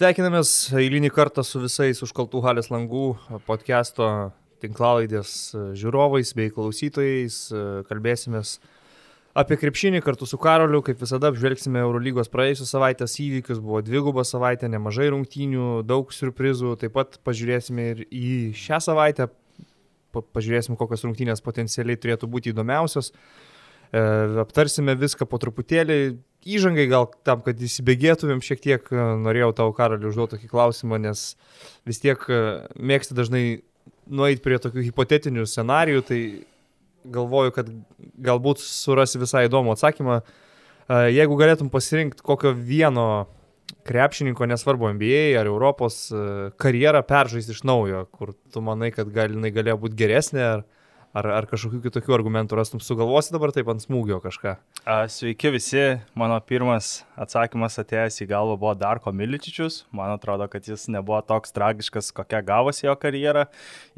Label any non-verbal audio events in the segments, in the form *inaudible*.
Sveikinamės eilinį kartą su visais užkaltų halės langų podcast'o tinklalaidės žiūrovais bei klausytojais. Kalbėsimės apie krepšinį kartu su Karoliu. Kaip visada apžvelgsime Eurolygos praėjusios savaitės įvykius. Buvo dviguba savaitė, nemažai rungtynių, daug surprizų. Taip pat pažiūrėsime ir į šią savaitę. Pažiūrėsime, kokios rungtynės potencialiai turėtų būti įdomiausios. E, aptarsime viską po truputėlį. Įžangai gal tam, kad įsibėgėtumėm šiek tiek, e, norėjau tau, Karaliu, užduoti tokį klausimą, nes vis tiek e, mėgsti dažnai nueiti prie tokių hipotetinių scenarijų, tai galvoju, kad galbūt surasi visai įdomų atsakymą. Jeigu galėtum pasirinkti kokio vieno krepšininko, nesvarbu NBA ar Europos, karjerą peržaisti iš naujo, kur tu manai, kad gal, jinai galėjo būti geresnė, ar, Ar, ar kažkokių kitokių argumentų rastum, sugalvosi dabar taip ant smūgio kažką? Sveiki visi, mano pirmas atsakymas atėjęs į galvą buvo Darko Miličičius. Man atrodo, kad jis nebuvo toks tragiškas, kokia gavosi jo karjera.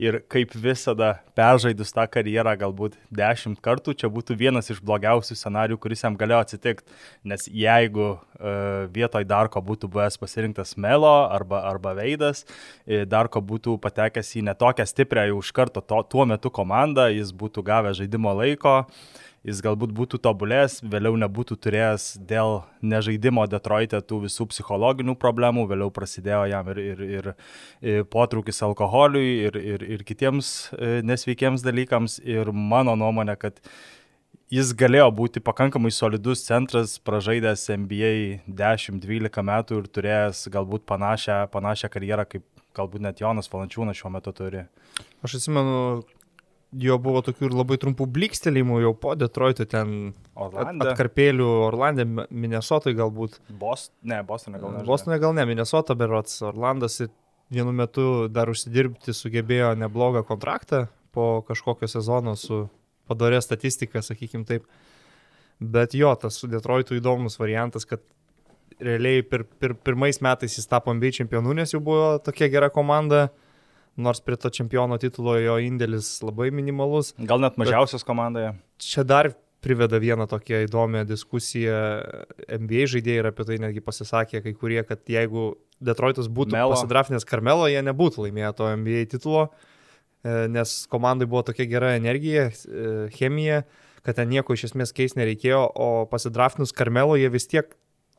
Ir kaip visada, peržaidus tą karjerą galbūt dešimt kartų, čia būtų vienas iš blogiausių scenarių, kuris jam galėjo atsitikti. Nes jeigu uh, vietoj Darko būtų buvęs pasirinktas Melo arba, arba Veidas, e, Darko būtų patekęs į netokią stiprią jau iš karto to, tuo metu komandą komandą, jis būtų gavęs žaidimo laiko, jis galbūt būtų tobulės, vėliau nebūtų turėjęs dėl nežaidimo Detroitė tų visų psichologinių problemų, vėliau prasidėjo jam ir, ir, ir, ir potraukis alkoholiui ir, ir, ir kitiems e, nesveikiems dalykams. Ir mano nuomonė, kad jis galėjo būti pakankamai solidus centras, pražaidęs NBA 10-12 metų ir turėjęs galbūt panašią, panašią karjerą, kaip galbūt net Jonas Valančiūnas šiuo metu turi. Aš atsimenu, jo buvo tokių ir labai trumpų blikstelėjimų jau po Detroito ten Orlando. Atkarpėlių Orlandė, Minnesotai galbūt. Bost, ne, Bostonė gal ne. Bostonė gal ne, Minnesota berots, Orlandas vienu metu dar užsidirbti sugebėjo neblogą kontraktą po kažkokio sezono su padorė statistika, sakykim taip. Bet jo, tas su Detroitu įdomus variantas, kad realiai pir, pir, pirmais metais jis tapo NBA čempionu, nes jau buvo tokia gera komanda nors prie to čempiono titulo jo indėlis labai minimalus. Gal net mažiausias komandoje. Čia dar priveda vieną tokią įdomią diskusiją. NBA žaidėjai ir apie tai netgi pasisakė kai kurie, kad jeigu Detroitas būtų Melo. pasidrafnęs Karmelo, jie nebūtų laimėję to NBA titulo, e, nes komandai buvo tokia gera energija, e, chemija, kad ten nieko iš esmės keis nereikėjo, o pasidrafnus Karmelo jie vis tiek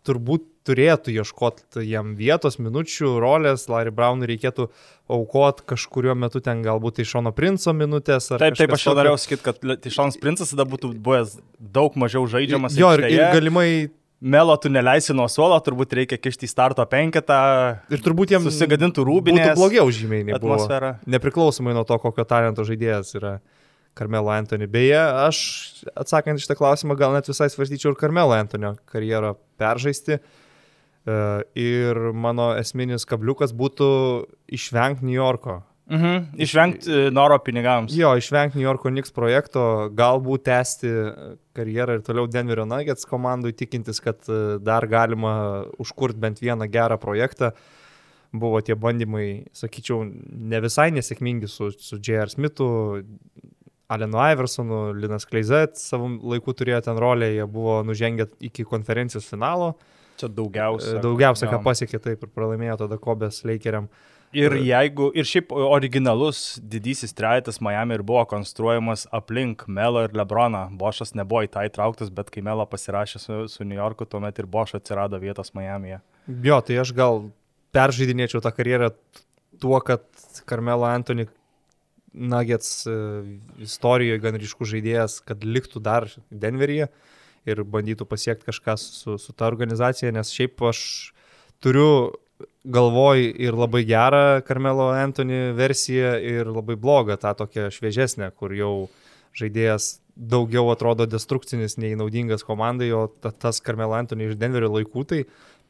turbūt turėtų ieškoti jam vietos, minučių, rolės, Larry Brownui reikėtų aukoti kažkurio metu ten galbūt iš Šono Princo minutės. Taip, taip, aš jau norėjau sakyti, kad Šonas Princas tada būtų buvęs daug mažiau žaidžiamas. Jo, ir, ir galimai Melo tu neleisi nuo suolo, turbūt reikia kišti į starto penketą. Ir turbūt jiems susigadintų rūbinės. Blogiau žymiai atmosfera. Nepriklausomai nuo to, kokio talento žaidėjas yra. Karmelo Antony. Beje, aš atsakant iš tą klausimą, gal net visai svarstyčiau ir Karmelo Antonio karjerą peržaisti. E, ir mano esminis kabliukas būtų išvengti New Yorko. Mhm, išvengti e, noro pinigams. Jo, išvengti New Yorko Knicks projekto, galbūt tęsti karjerą ir toliau Denverio Nuggets komandui, tikintis, kad e, dar galima užkurti bent vieną gerą projektą. Buvo tie bandymai, sakyčiau, ne visai nesėkmingi su, su J.R. Smithu, Alenu Iversonu, Linas Kleizet savo laiku turėjo ten rolę, jie buvo nužengę iki konferencijos finalo. Čia daugiausia. E, daugiausia, ką pasiekė taip ir pralaimėjo tada Kobės Lakeriam. Ir jeigu, ir šiaip originalus didysis trejetas Miami ir buvo konstruojamas aplink Melo ir Lebroną. Bošas nebuvo į tą įtrauktas, bet kai Melo pasirašė su, su New Yorku, tuomet ir Bošas atsirado vietos Miami'e. Jo, tai aš gal peržaidinėčiau tą karjerą tuo, kad Carmelo Anthony Nuggets e, istorijoje gan ryškus žaidėjas, kad liktų dar Denveryje ir bandytų pasiekti kažką su, su ta organizacija, nes šiaip aš turiu galvoj ir labai gerą Carmelo Anthony versiją ir labai blogą, tą tokią šviežesnę, kur jau žaidėjas daugiau atrodo destrukcinis nei naudingas komandai, o tas Carmelo Anthony iš Denverio laikų, tai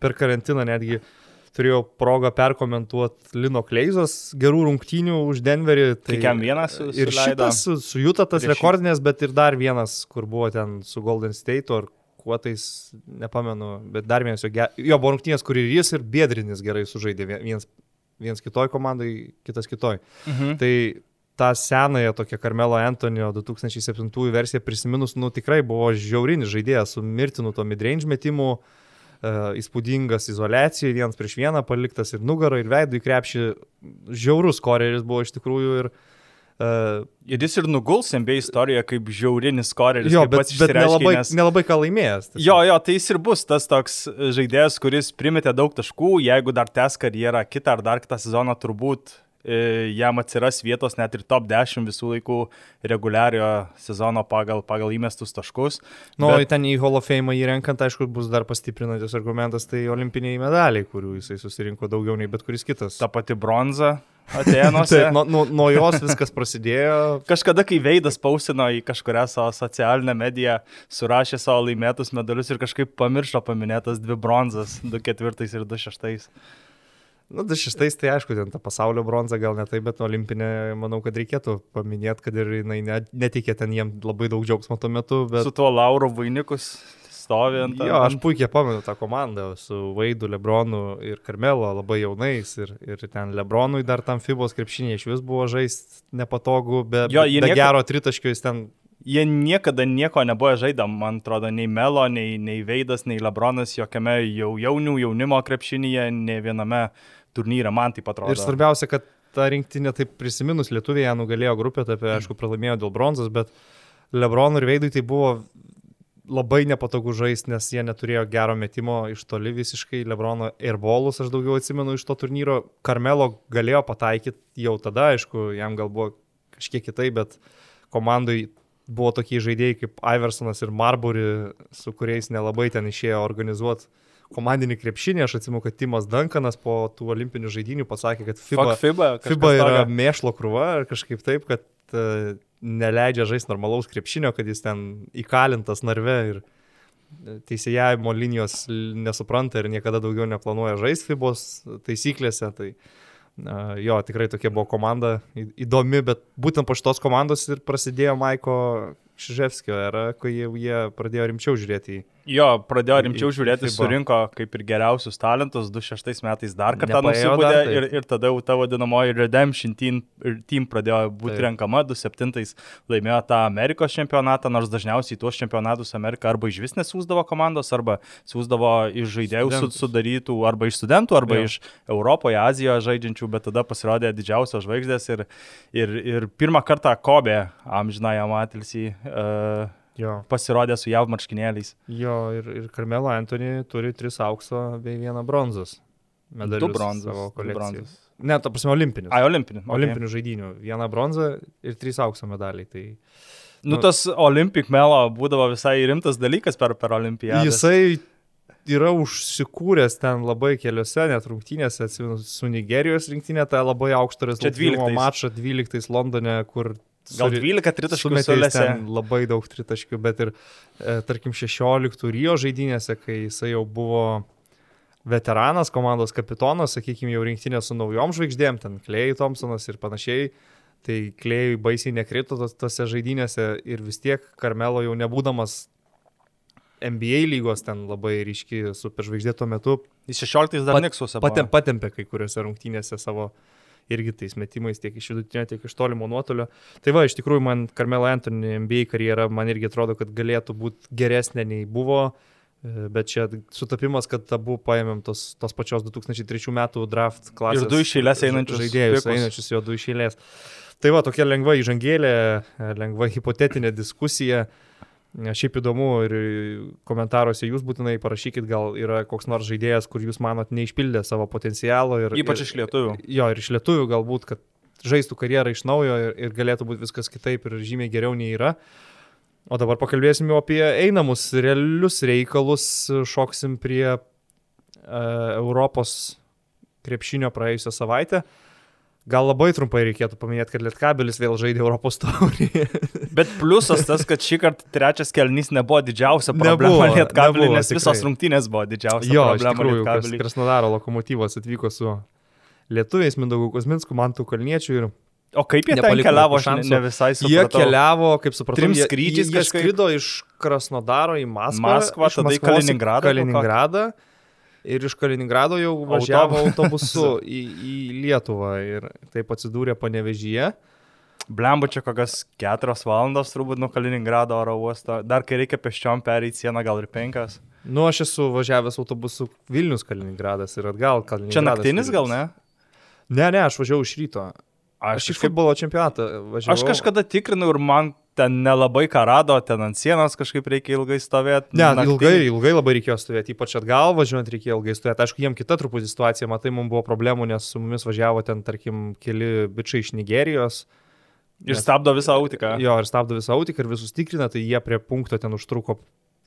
per karantiną netgi uh, turėjau progą perkomentuoti Lino Kleizos gerų rungtynių už Denverį. Tai Tik jam vienas su, ir šitas su, su Juta tas rekordinės, bet ir dar vienas, kur buvo ten su Golden State ar kuo tais, nepamenu, bet dar vienas jo, jo buvo rungtynės, kur ir jis ir Biedrinis gerai sužaidė vienas, vienas kitoj komandai, kitas kitoj. Mhm. Tai tą senąją tokią Carmelo Antonio 2007 versiją prisiminus, nu tikrai buvo žiaurinis žaidėjas su mirtinu to midrange metimu. Uh, įspūdingas izolacijoje, vienas prieš vieną paliktas ir nugarą, ir veidų į krepšį. Žiaurus koreris buvo iš tikrųjų ir Uh, ir jis ir nuguls MBA istoriją kaip žiaurinis koreris. Jo, bet, bet nelabai, nes... nelabai ką laimėjęs. Tiesiog. Jo, jo, tai jis ir bus tas toks žaidėjas, kuris primetė daug taškų, jeigu dar tęs karjerą kitą ar dar kitą sezoną, turbūt E, jam atsiras vietos net ir top 10 visų laikų reguliariojo sezono pagal, pagal įmestus taškus. Nu, bet... ten į Hall of Fame įrenkant, aišku, bus dar pastiprinantis argumentas, tai olimpiniai medaliai, kurių jisai susirinko daugiau nei bet kuris kitas. Ta pati bronza. Atenuose. *laughs* Taip, nuo, nuo, nuo jos viskas prasidėjo. *laughs* Kažkada, kai Veidas pausino į kažkurią savo socialinę mediją, surašė savo laimėtus medalius ir kažkaip pamiršo paminėtas dvi bronzas, 2 ir 2 šeštais. Na, nu, 26 tai aišku, ten ta pasaulio bronza gal ne taip, bet olimpinė, manau, kad reikėtų paminėti, kad ir jinai netikė ten jiem labai daug džiaugsmo tuo metu. Bet... Su tuo Lauro vainikus stovi ant... Jo, aš puikiai pamenu tą komandą su Vaidu, Lebronu ir Karmelo labai jaunais ir, ir ten Lebronui dar tam Fibos krepšinė iš vis buvo žaisti nepatogu, be, jo, be nieko... gero tritaškio jis ten jie niekada nieko nebuvo žaidę, man atrodo, nei Melo, nei, nei Veidas, nei Lebronas jokiame jau jaunių jaunimo krepšinyje, nei viename turnyrą, man tai atrodo. Ir svarbiausia, kad ta rinktinė, taip prisiminus, Lietuvėje ją nugalėjo grupė, taip aišku, pralaimėjo dėl bronzos, bet Lebronų ir Veidui tai buvo labai nepatogu žaisti, nes jie neturėjo gero metimo iš toli visiškai. Lebrono airbolus aš daugiau atsimenu iš to turnyro. Karmelo galėjo pataikyti jau tada, aišku, jam gal buvo kažkiek kitaip, bet komandai buvo tokie žaidėjai kaip Iversonas ir Marbury, su kuriais nelabai ten išėjo organizuoti komandinį krepšinį. Aš atsimenu, kad Timas Duncanas po tų olimpinių žaidynių pasakė, kad FIBA, Fuck FIBA, FIBA yra toga. mėšlo krūva ar kažkaip taip, kad uh, neleidžia žaisti normalaus krepšinio, kad jis ten įkalintas narve ir e, teisėjavimo linijos nesupranta ir niekada daugiau neplanuoja žaisti FIBOS taisyklėse. Tai, uh, jo, tikrai tokia buvo komanda įdomi, bet būtent po šitos komandos ir prasidėjo Maiko Šiževskio era, kai jau jie pradėjo rimčiau žiūrėti į Jo, pradėjo rimčiau žiūrėti, surinko kaip ir geriausius talentus, 2006 metais dar kartą nusibūdė ir, ir tada jau ta vadinamoji Redemption team, team pradėjo būti taip. renkama, 2007 laimėjo tą Amerikos čempionatą, nors dažniausiai tuos čempionatus Amerika arba iš vis nesiūsdavo komandos, arba siūsdavo iš žaidėjų Studentus. sudarytų, arba iš studentų, arba jo. iš Europoje, Azijoje žaidžiančių, bet tada pasirodė didžiausios žvaigždės ir, ir, ir pirmą kartą Kobe, amžinąją matilsį, uh, Jo. Pasirodė su jav marškinėliais. Jo, ir, ir Karmelo Antony turi tris aukso bei vieną bronzos medalius. Du bronzos. Savo kolekcijos. Ne, ta prasme, olimpinius. Ai, olimpinių. Okay. Olimpinių žaidinių. Viena bronza ir trys aukso medaliai. Tai, nu, nu, tas Olimpik Melo būdavo visai rimtas dalykas per, per olimpiadą. Jisai yra užsikūręs ten labai keliose net rungtynėse, atsimenu, su Nigerijos rinktinė, tą labai aukštą rezultatą mačą 12 Londone, kur Gal 12 tritaškių sulėse. Labai daug tritaškių, bet ir, e, tarkim, 16 Rio žaidynėse, kai jisai jau buvo veteranas, komandos kapitonas, sakykime, jau rinktinė su naujom žvaigždėm, ten Klejai Thompsonas ir panašiai, tai Klejai baisiai nekrito tose žaidynėse ir vis tiek Karmelo jau nebūdamas NBA lygos ten labai ryški superžvaigždė tuo metu. Jis 16 dar. Patempė, patempė kai kuriuose rungtynėse savo uh, irgi tais metimais tiek iš vidutinio, tiek iš tolimo nuotolio. Tai va, iš tikrųjų, man Carmelo Anthony NBA karjera man irgi atrodo, kad galėtų būti geresnė nei buvo. E, bet čia sutapimas, kad abu paėmėm tos, tos pačios 2003 metų draft klasės. Ir du išėlės einančius žaidėjus, einančius jo du išėlės. Tai va, tokia lengva įžangėlė, lengva hipotetinė diskusija. Šiaip įdomu ir komentaruose jūs būtinai parašykit, gal yra koks nors žaidėjas, kur jūs manot neišpildė savo potencialo. Ir, Ypač ir, iš lietuvių. Jo, ir iš lietuvių galbūt, kad žaistų karjerą iš naujo ir, ir galėtų būti viskas kitaip ir žymiai geriau nei yra. O dabar pakalbėsime apie einamus realius reikalus, šoksim prie uh, Europos krepšinio praėjusią savaitę. Uh, Gal labai trumpai reikėtų paminėti, kad Lietkabelis vėl žaidė Europos taurį. *laughs* Bet pliusas tas, kad šį kartą trečias kelnys nebuvo didžiausia problema Lietkabelį, nes tikrai. visos rungtynės buvo didžiausia jo, problema. Jo, Krasnodaro lokomotyvas atvyko su lietuviais Mindaugu Kusminsku, Mantų Kalniečiu ir O kaip jie ten keliavo, aš ne, ne visai supratau. Jie keliavo, kaip supratau, trim skrydžiais. Jie, jie skrido iš Krasnodaro į Maskvą. Maskvą, tada į Kaliningradą. Kaliningradą ir iš Kaliningrado jau važiavo autobusu *laughs* į, į Lietuvą ir taip atsidūrė panevežyje. Blemba čia kokias keturios valandos turbūt nuo Kaliningrado oro uosto. Dar kai reikia peščiom perėti sieną, gal ir penkias. Nu, aš esu važiavęs autobusu Vilnius Kaliningradas ir atgal Kaliningradas. Čia naktinis gal Vilnius. ne? Ne, ne, aš važiavau iš ryto. Aš iš futbolo čempionatą važiavau. Aš kažkada tikrinau ir man ten nelabai ką rado, ten ant sienos kažkaip reikia ilgai stovėti. Ne, ilgai, ilgai labai reikėjo stovėti, ypač atgal važiuojant reikėjo ilgai stovėti. Aišku, jiem kita truputį situacija, matai, mums buvo problemų, nes su mumis važiavo ten, tarkim, keli bičiai iš Nigerijos. Ir stabdo visą autiką. Jo, ir stabdo visą autiką ir visus tikrina, tai jie prie punkto ten užtruko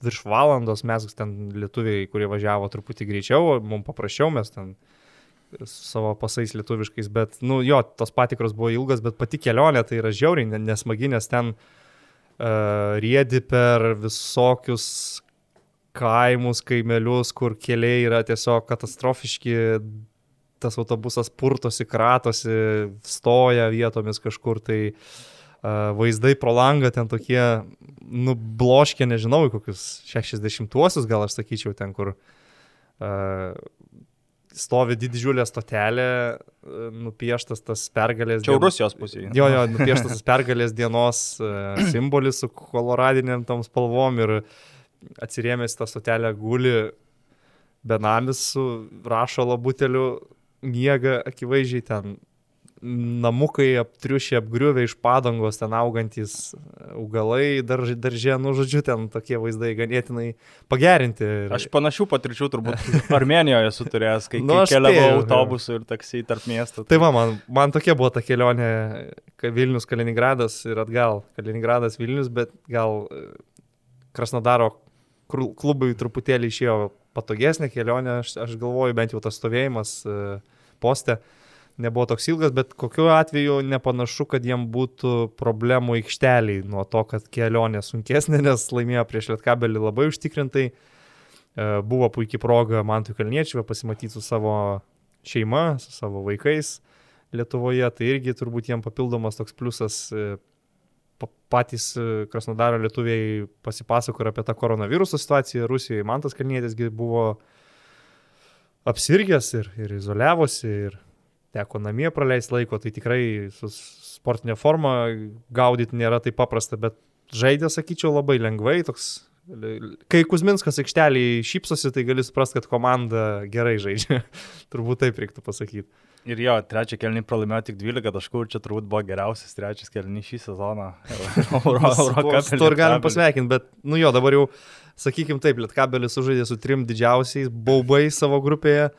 virš valandos, mes ten lietuviai, kurie važiavo truputį greičiau, mums paprasčiau, mes ten su savo pasais lietuviškais, bet, nu jo, tos patikros buvo ilgas, bet pati kelionė tai yra žiauriai ne- nesmagi, nes ten uh, riedi per visokius kaimus, kaimelius, kur keliai yra tiesiog katastrofiški, tas autobusas purtosi, kratosi, stoja vietomis kažkur, tai uh, vaizdai pro langą ten tokie, nubloškė, nežinau, kokius 60-uosius gal aš sakyčiau, ten kur uh, stovi didžiulė stotelė, uh, nupieštas tas pergalės. Čia dien- Rusijos pusėje. Jo, jo, nupieštas tas pergalės dienos uh, *clears throat* simbolis su koloradiniam tom spalvom ir atsirėmęs tą stotelę guli benamis su rašalo buteliu, miega akivaizdžiai ten namukai aptriušė, apgriuvę iš padangos, ten augantis augalai, darž, daržė, nu žodžiu, ten tokie vaizdai ganėtinai pagerinti. Aš panašių patirčių turbūt Armenijoje esu turėjęs, kai, Nu, kai keliavau spėju, jo. autobusu ir taksi tarp miestų. Tai va, man, man tokia buvo ta kelionė Vilnius, Kaliningradas ir atgal. Kaliningradas, Vilnius, bet gal e, Krasnodaro klubui truputėlį išėjo patogesnė kelionė, aš, aš galvoju, bent jau tas stovėjimas e, poste nebuvo toks ilgas, bet kokiu atveju nepanašu, kad jiem būtų problemų aikšteliai nuo to, kad kelionė sunkesnė, nes laimėjo prieš Lietkabelį labai užtikrintai. E, Buvo puikiai proga Mantui Kalniečiui pasimatyti su savo šeima, su savo vaikais Lietuvoje, tai irgi turbūt jiem papildomas toks pliusas. e, pa- Patys e, Krasnodaro lietuviai pasipasako ir apie tą koronaviruso situaciją Rusijoje. Mantas Kalnietisgi buvo apsirgęs ir, ir izoliavosi ir teko namie praleisti laiko, tai tikrai su sportinė forma gaudyti nėra taip paprasta, bet žaidė, sakyčiau, labai lengvai, toks Kai Kuzminskas aikštelį šypsosi, tai gali suprasti, kad komanda gerai žaidžia. *laughs* Turbūt taip reiktų pasakyti. Ir jo, trečią kelnį pralaimėjo tik 12 taškų ir čia turbūt buvo geriausias trečias kelnys šį sezoną. *laughs* To ir galim pasveikinti, bet, nu jo, dabar jau, sakykim taip, Lietkabelis sužaidė su trim didžiausiais baubais savo grupėje.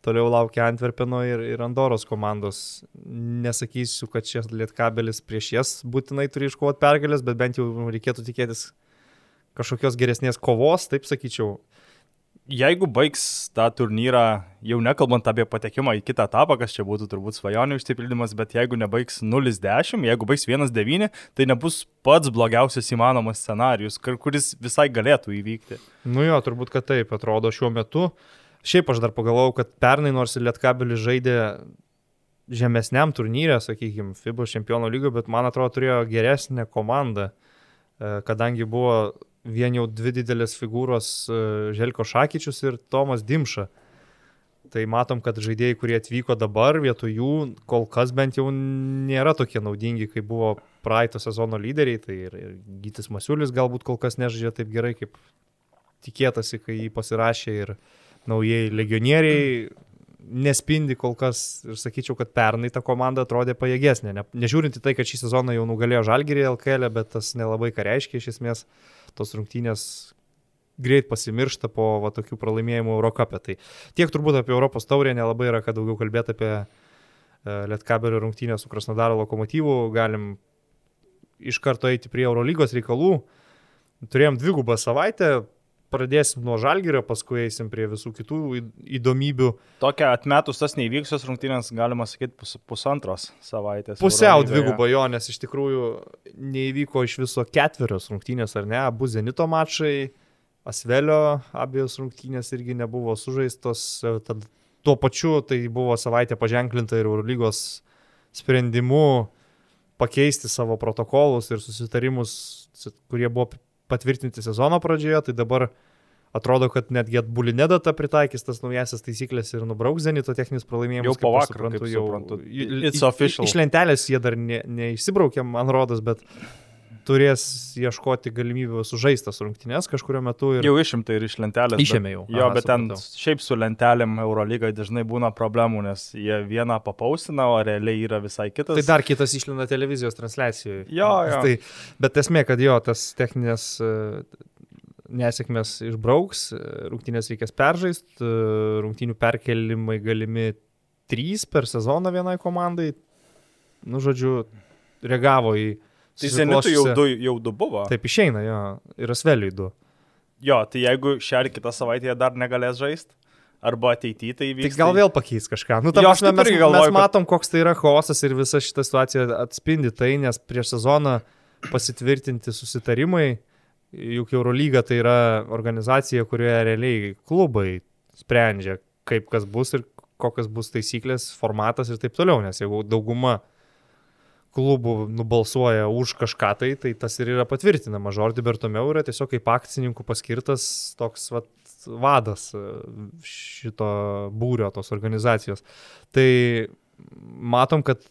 Toliau laukia Antverpeno ir, ir Andoros komandos. Nesakysiu, kad šis Lietkabelis prieš jas būtinai turi iškovoti pergalės, bet bent jau reikėtų tikėtis kažkokios geresnės kovos, taip sakyčiau. Jeigu baigs tą turnyrą, jau nekalbant apie patekimą į kitą etapą, kas čia būtų turbūt svajonių išsipildymas, bet jeigu nebaigs 0-10, jeigu baigs 1-9, tai nebus pats blogiausias įmanomas scenarius, kur- kuris visai galėtų įvykti. Nu jo, turbūt, kad taip atrodo šiuo metu. Šiaip aš dar pagalvojau, kad pernai nors ir Lietkabelis žaidė žemesniam turnyrė, sakykime, FIBA čempionų lygio, bet man atrodo turėjo geresnę komandą, e, kadangi buvo vien jau dvi didelės figūros e, Želko Šakyčius ir Tomas Dimša. Tai matom, kad žaidėjai, kurie atvyko dabar, vietoj jų kol kas bent jau nėra tokie naudingi, kaip buvo praeito sezono lyderiai. Tai ir, ir Gytis Masiulis galbūt kol kas nežaidžia taip gerai, kaip tikėtasi, kai jį pasirašė ir naujieji legionieriai nespindi kol kas ir sakyčiau, kad pernai ta komanda atrodė pajėgesnė. Ne, nežiūrint į tai, kad šį sezoną jau nugalėjo Žalgirį LKL, bet tas nelabai ką reiškia iš esmės, tos rungtynės greit pasimiršta po va, tokių pralaimėjimų Eurocapė. Tai tiek turbūt apie Europos taurę nelabai yra ką daugiau kalbėti apie e, Lietkabelio rungtynę su Krasnodaro lokomotyvu. Galim iš karto eiti prie Eurolygos reikalų. Turėjom dvigubą savaitę, pradėsim nuo Žalgirio, paskui eisim prie visų kitų įdomybių. Tokia atmetus tas neįvykusios rungtynės, galima sakyti, pus, pusantros savaitės. Pusiau dvigubo jo, nes iš tikrųjų neįvyko iš viso ketverios rungtynės, ar ne? Abu Zenito mačai, Asvelio abiejos rungtynės irgi nebuvo sužaistos. e, Tad tuo pačiu tai buvo savaitė paženklinta ir Eurolygos sprendimu pakeisti savo protokolus ir susitarimus, kurie buvo patvirtinti sezono pradžioje. Tai dabar atrodo, kad netgi atbulinė data pritaikys tas naujasis taisyklės ir nubrauks Zenito techninius pralaimėjimus. Jau po aš vakar, kaip suprantu. It's official. Iš lentelės jie dar ne, neišsibraukė, man rodos, bet turės ieškoti galimybių sužaistas rungtynės kažkurio metu. Ir... Jau išimta ir iš lentelės. Išėmė jau. Jo, Aha, bet ten supratau. šiaip su lentelėm Eurolygai dažnai būna problemų, nes jie vieną papaustina, o realiai yra visai kitas. Tai dar kitas išlenda televizijos transliacijoje. Jo, jo. Tai, bet esmė, kad jo, tas techninės e, nesėkmės išbrauks, e, rungtynės reikės peržaisti, e, rungtynių perkelimai galimi trys per sezoną vienai komandai. Nu, žodžiu, reagavo į Tai Zenitui jau du, jau du buvo. Taip išeina, jo, ir Asveliui du. Jo, tai jeigu šią ar kitą savaitę dar negalės žaisti, arba ateityje tai vyks. Tai gal vėl pakeis kažką. Nu, jo, prasme, mes, galvoju, mes matom, kad... koks tai yra chaosas ir visa šita situacija atspindi tai, nes prieš sezoną pasitvirtinti susitarimai, juk Eurolyga tai yra organizacija, kurioje realiai klubai sprendžia, kaip kas bus ir kokios bus taisyklės, formatas ir taip toliau, nes jeigu dauguma klubų nubalsuoja už kažką tai, tai tas ir yra patvirtinama. Žordi Bertomeu yra tiesiog kaip akcininkų paskirtas toks vat, vadas e, šito būrio, tos organizacijos. Tai matom, kad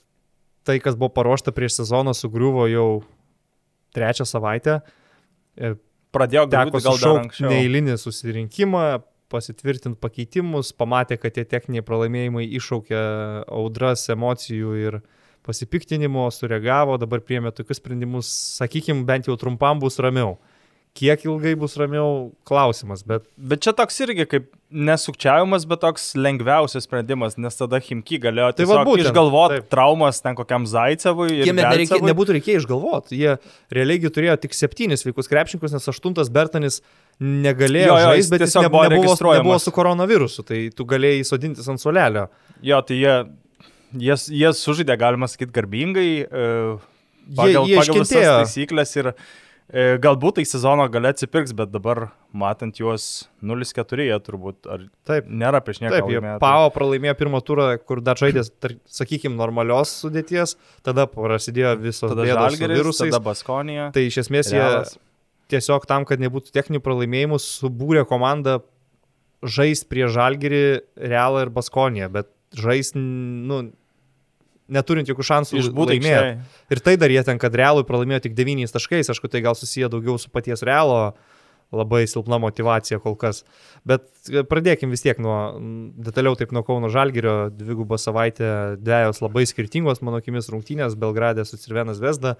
tai, kas buvo paruošta prieš sezoną, sugriuvo jau trečią savaitę. E, Pradėjo teko sušaukti neįlinį susirinkimą, pasitvirtinti pakeitimus, pamatė, kad tie techniniai pralaimėjimai iššaukia audras emocijų ir uh, pasipiktinimo, sureagavo, dabar priemė tokius sprendimus, sakykime, bent jau trumpam bus ramiau. Kiek ilgai bus ramiau, klausimas. Bet, bet čia toks irgi kaip nesukčiavimas, bet toks lengviausias sprendimas, nes tada Himki galėjo tai būtent, išgalvoti taip. traumas ten kokiam Zaicevui. Jiem nereikė, nebūtų reikėję išgalvoti. Jie realiai turėjo tik septynis vaikus krepšininkus, nes aštuntas Bertanis negalėjo jo, jo, žaisti, bet jis ne, nebuvo, nebuvo su koronavirusu, tai tu galėjai įsodintis ant solelio. Jo, tai jie jie, jie sužaidė, galima sakyti, garbingai, e, pagal, jie, jie pagal visas taisyklės ir e, galbūt tai sezono gale atsipirks, bet dabar matant juos 0-4 jie turbūt, ar taip, nėra prieš nieką. Taip, jie Pavo pralaimėjo pirmą turą, kur dar žaidės, sakykime, normalios sudėties, tada prasidėjo visos tada žalgeris, tada Baskonija. Tai iš esmės realas. jie tiesiog tam, kad nebūtų techninių pralaimėjimų, subūrė komandą žaisti prie žalgerį, realą ir Baskoniją, bet žaisti, nu, neturint jokių šansų laimėti. Ir tai dar jie ten, kad realui pralaimėjo tik 9 taškais, aišku, tai gal susiję daugiau su paties realo labai silpna motivacija kol kas. Bet e, pradėkim vis tiek nuo, detaliau taip nuo Kauno Žalgirio, dvigubą savaitę, dviejos labai skirtingos, mano akimis, rungtynės, Belgradė su Cirvenas Vesda,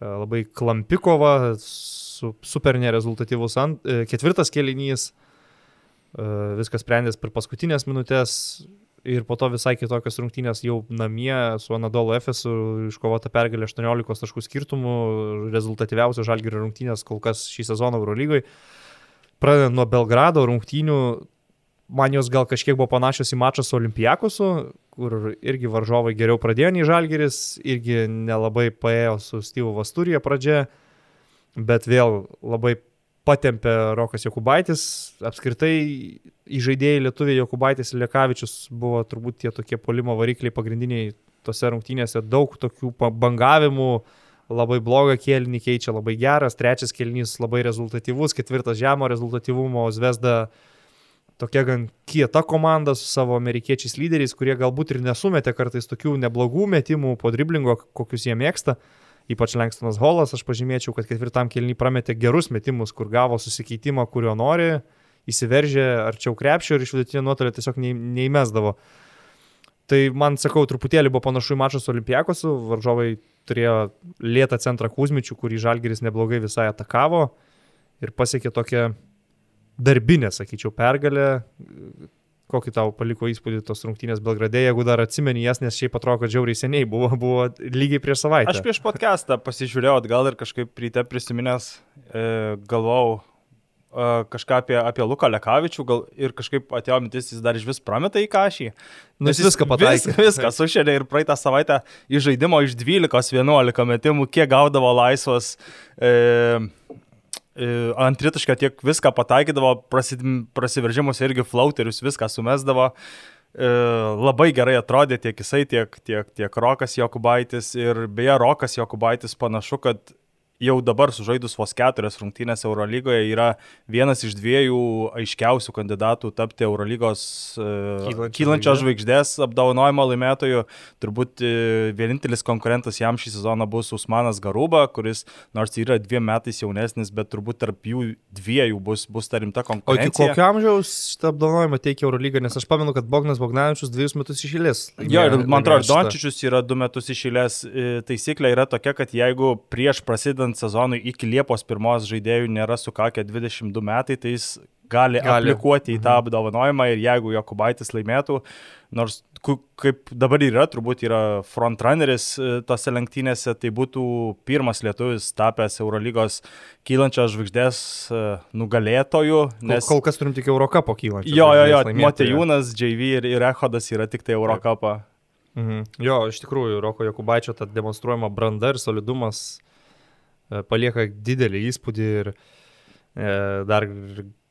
e, labai klampikova, su, super nerezultatyvus ant, e, ketvirtas kelinys, viskas sprendės per paskutinės minutės, ir po to visai kitokios rungtynės jau namie su Anadolu Efesu iškovota pergalė 18 taškų skirtumų, rezultatyviausios žalgerio rungtynės kol kas šį sezoną Eurolygoje. Pradedant nuo Belgrado rungtynių, man jos gal kažkiek buvo panašios į mačą su Olimpijakosu, kur irgi varžovai geriau pradėjo nei žalgeris, irgi nelabai paėjo su Steve'u Vasturija pradžia, bet vėl labai patempė Rokas Jokubaitis. Apskritai įžaidėjai Lietuvė Jokubaitis ir Lekavičius buvo turbūt tie tokie polimo varikliai pagrindiniai tose rungtynėse. Daug tokių bangavimų, labai blogą kėlinį keičia labai geras, trečias kėlinys labai rezultatyvus, ketvirtas žemo rezultatyvumo, Zvezda tokia gan kieta komanda su savo amerikiečiais lyderiais, kurie galbūt ir nesumetė kartais tokių neblogų metimų po driblingo, kokius jie mėgsta ypač Lenkstonas Holas, aš pažymėčiau, kad ketvirtam kelnį prametė gerus metimus, kur gavo susikeitimą, kurio nori, įsiveržė arčiau krepšio ir iš vidutinio nuotolio tiesiog neįmesdavo. Tai man, sakau, truputėlį buvo panašu į mačą su Olimpiakosu, varžovai turėjo lėtą centrą Kuzmičių, kurį Žalgeris neblogai visai atakavo ir pasiekė tokią darbinę, sakyčiau, pergalę, Kokį tau paliko įspūdį tos rungtynės Belgrade, jeigu dar atsimeni jas, nes šiaip atrodo, kad žiauriai seniai buvo, *laughs* buvo lygiai prieš savaitę. Aš prieš podcastą pasižiūrėjau atgal ir kažkaip ryte prisiminęs e, galvojau e, kažką apie, apie Luką Lekavičių gal, ir kažkaip atėjo mintis, jis dar iš vis prameta į kažį. Nu, jis viską pataikė. Vis, viską sušėlė ir praeitą savaitę iš žaidimo iš 12-11 metimų, kiek gaudavo laisvos. E, antritašką tiek viską pataikydavo, prasiveržimus irgi flauterius viską sumesdavo. E, labai gerai atrodė tiek jisai, tiek, tiek, tiek Rokas Jokubaitis ir beje Rokas Jokubaitis panašu, kad jau dabar sužaidus vos keturias rungtynės Eurolygoje yra vienas iš dviejų aiškiausių kandidatų tapti Eurolygos uh, kylančios žvaigždės apdovanojimo laimėtojų. Turbūt uh, vienintelis konkurentas jam šį sezoną bus Usmanas Garuba, kuris nors yra dviem metais jaunesnis, bet turbūt tarp jų dviejų bus, bus ta rimta konkurencija. O iki kokio amžiaus šitą apdovanojimą teikia Eurolyga, nes aš pamenu, kad Bognas Bognavičius dviejus metus išėlės. Jo, ir man atrodo, Dončičius yra du metus išėlės. E, taisyklė yra tokia, kad jeigu prieš prasidant sezonui iki Liepos pirmos žaidėjų nėra sukakę 22 metai, tai jis gali, gali. aplikuoti į tą mhm. apdovanojimą ir jeigu Jokubaitis laimėtų, nors kaip dabar yra, turbūt yra frontrunneris e, tose lenktynėse, tai būtų pirmas lietuvis tapęs Eurolygos kylančios žvaigždės e, nugalėtojų. Nes... Kol, kol kas turim tik Eurocapo kylančią. Jo, jo, jo, Motejūnas, JV ir, ir Ehodas yra tik tai Eurocapą. Mhm. Jo, iš tikrųjų, Roko Jokubaičio ta demonstruojama branda ir solidumas palieka didelį įspūdį ir e, dar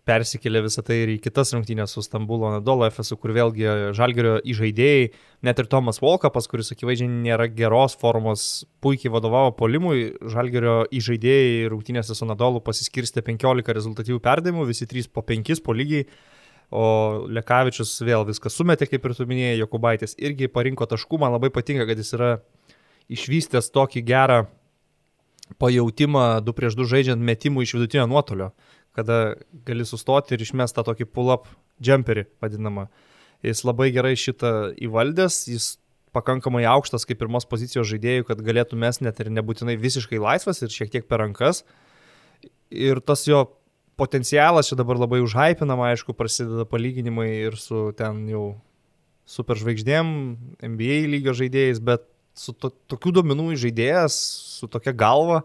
persikėlė visą tai ir į kitas rungtynės su Stambulo Nadolo FSU, kur vėlgi žalgerio įžaidėjai, net ir Tomas Volkapas, kuris akivaizdžiai nėra geros formos, puikiai vadovavo polimui, žalgerio įžaidėjai rungtynėse su Nadolu pasiskirstė 15 rezultatyvių perdavimų, visi 3 po 5 po lygiai. O Lekavičius vėl viską sumetė, kaip ir tu minėjai, Jokubaitis irgi parinko taškų, man labai patinka, kad jis yra išvystęs tokį gerą pajautimą 2 prieš 2 žaidžiant metimų iš vidutinio nuotolio kada gali sustoti ir išmest tą tokį pull-up jumperį vadinamą. Jis labai gerai šitą įvaldęs, jis pakankamai aukštas kaip pirmos pozicijos žaidėjų, kad galėtų mes net ir nebūtinai visiškai laisvas ir šiek tiek per rankas. Ir tas jo potencialas čia dabar labai užhypinama, aišku, prasideda palyginimai ir su ten jau superžvaigždėm, NBA lygio žaidėjais, bet su to, tokių duomenų žaidėjas, su tokia galva,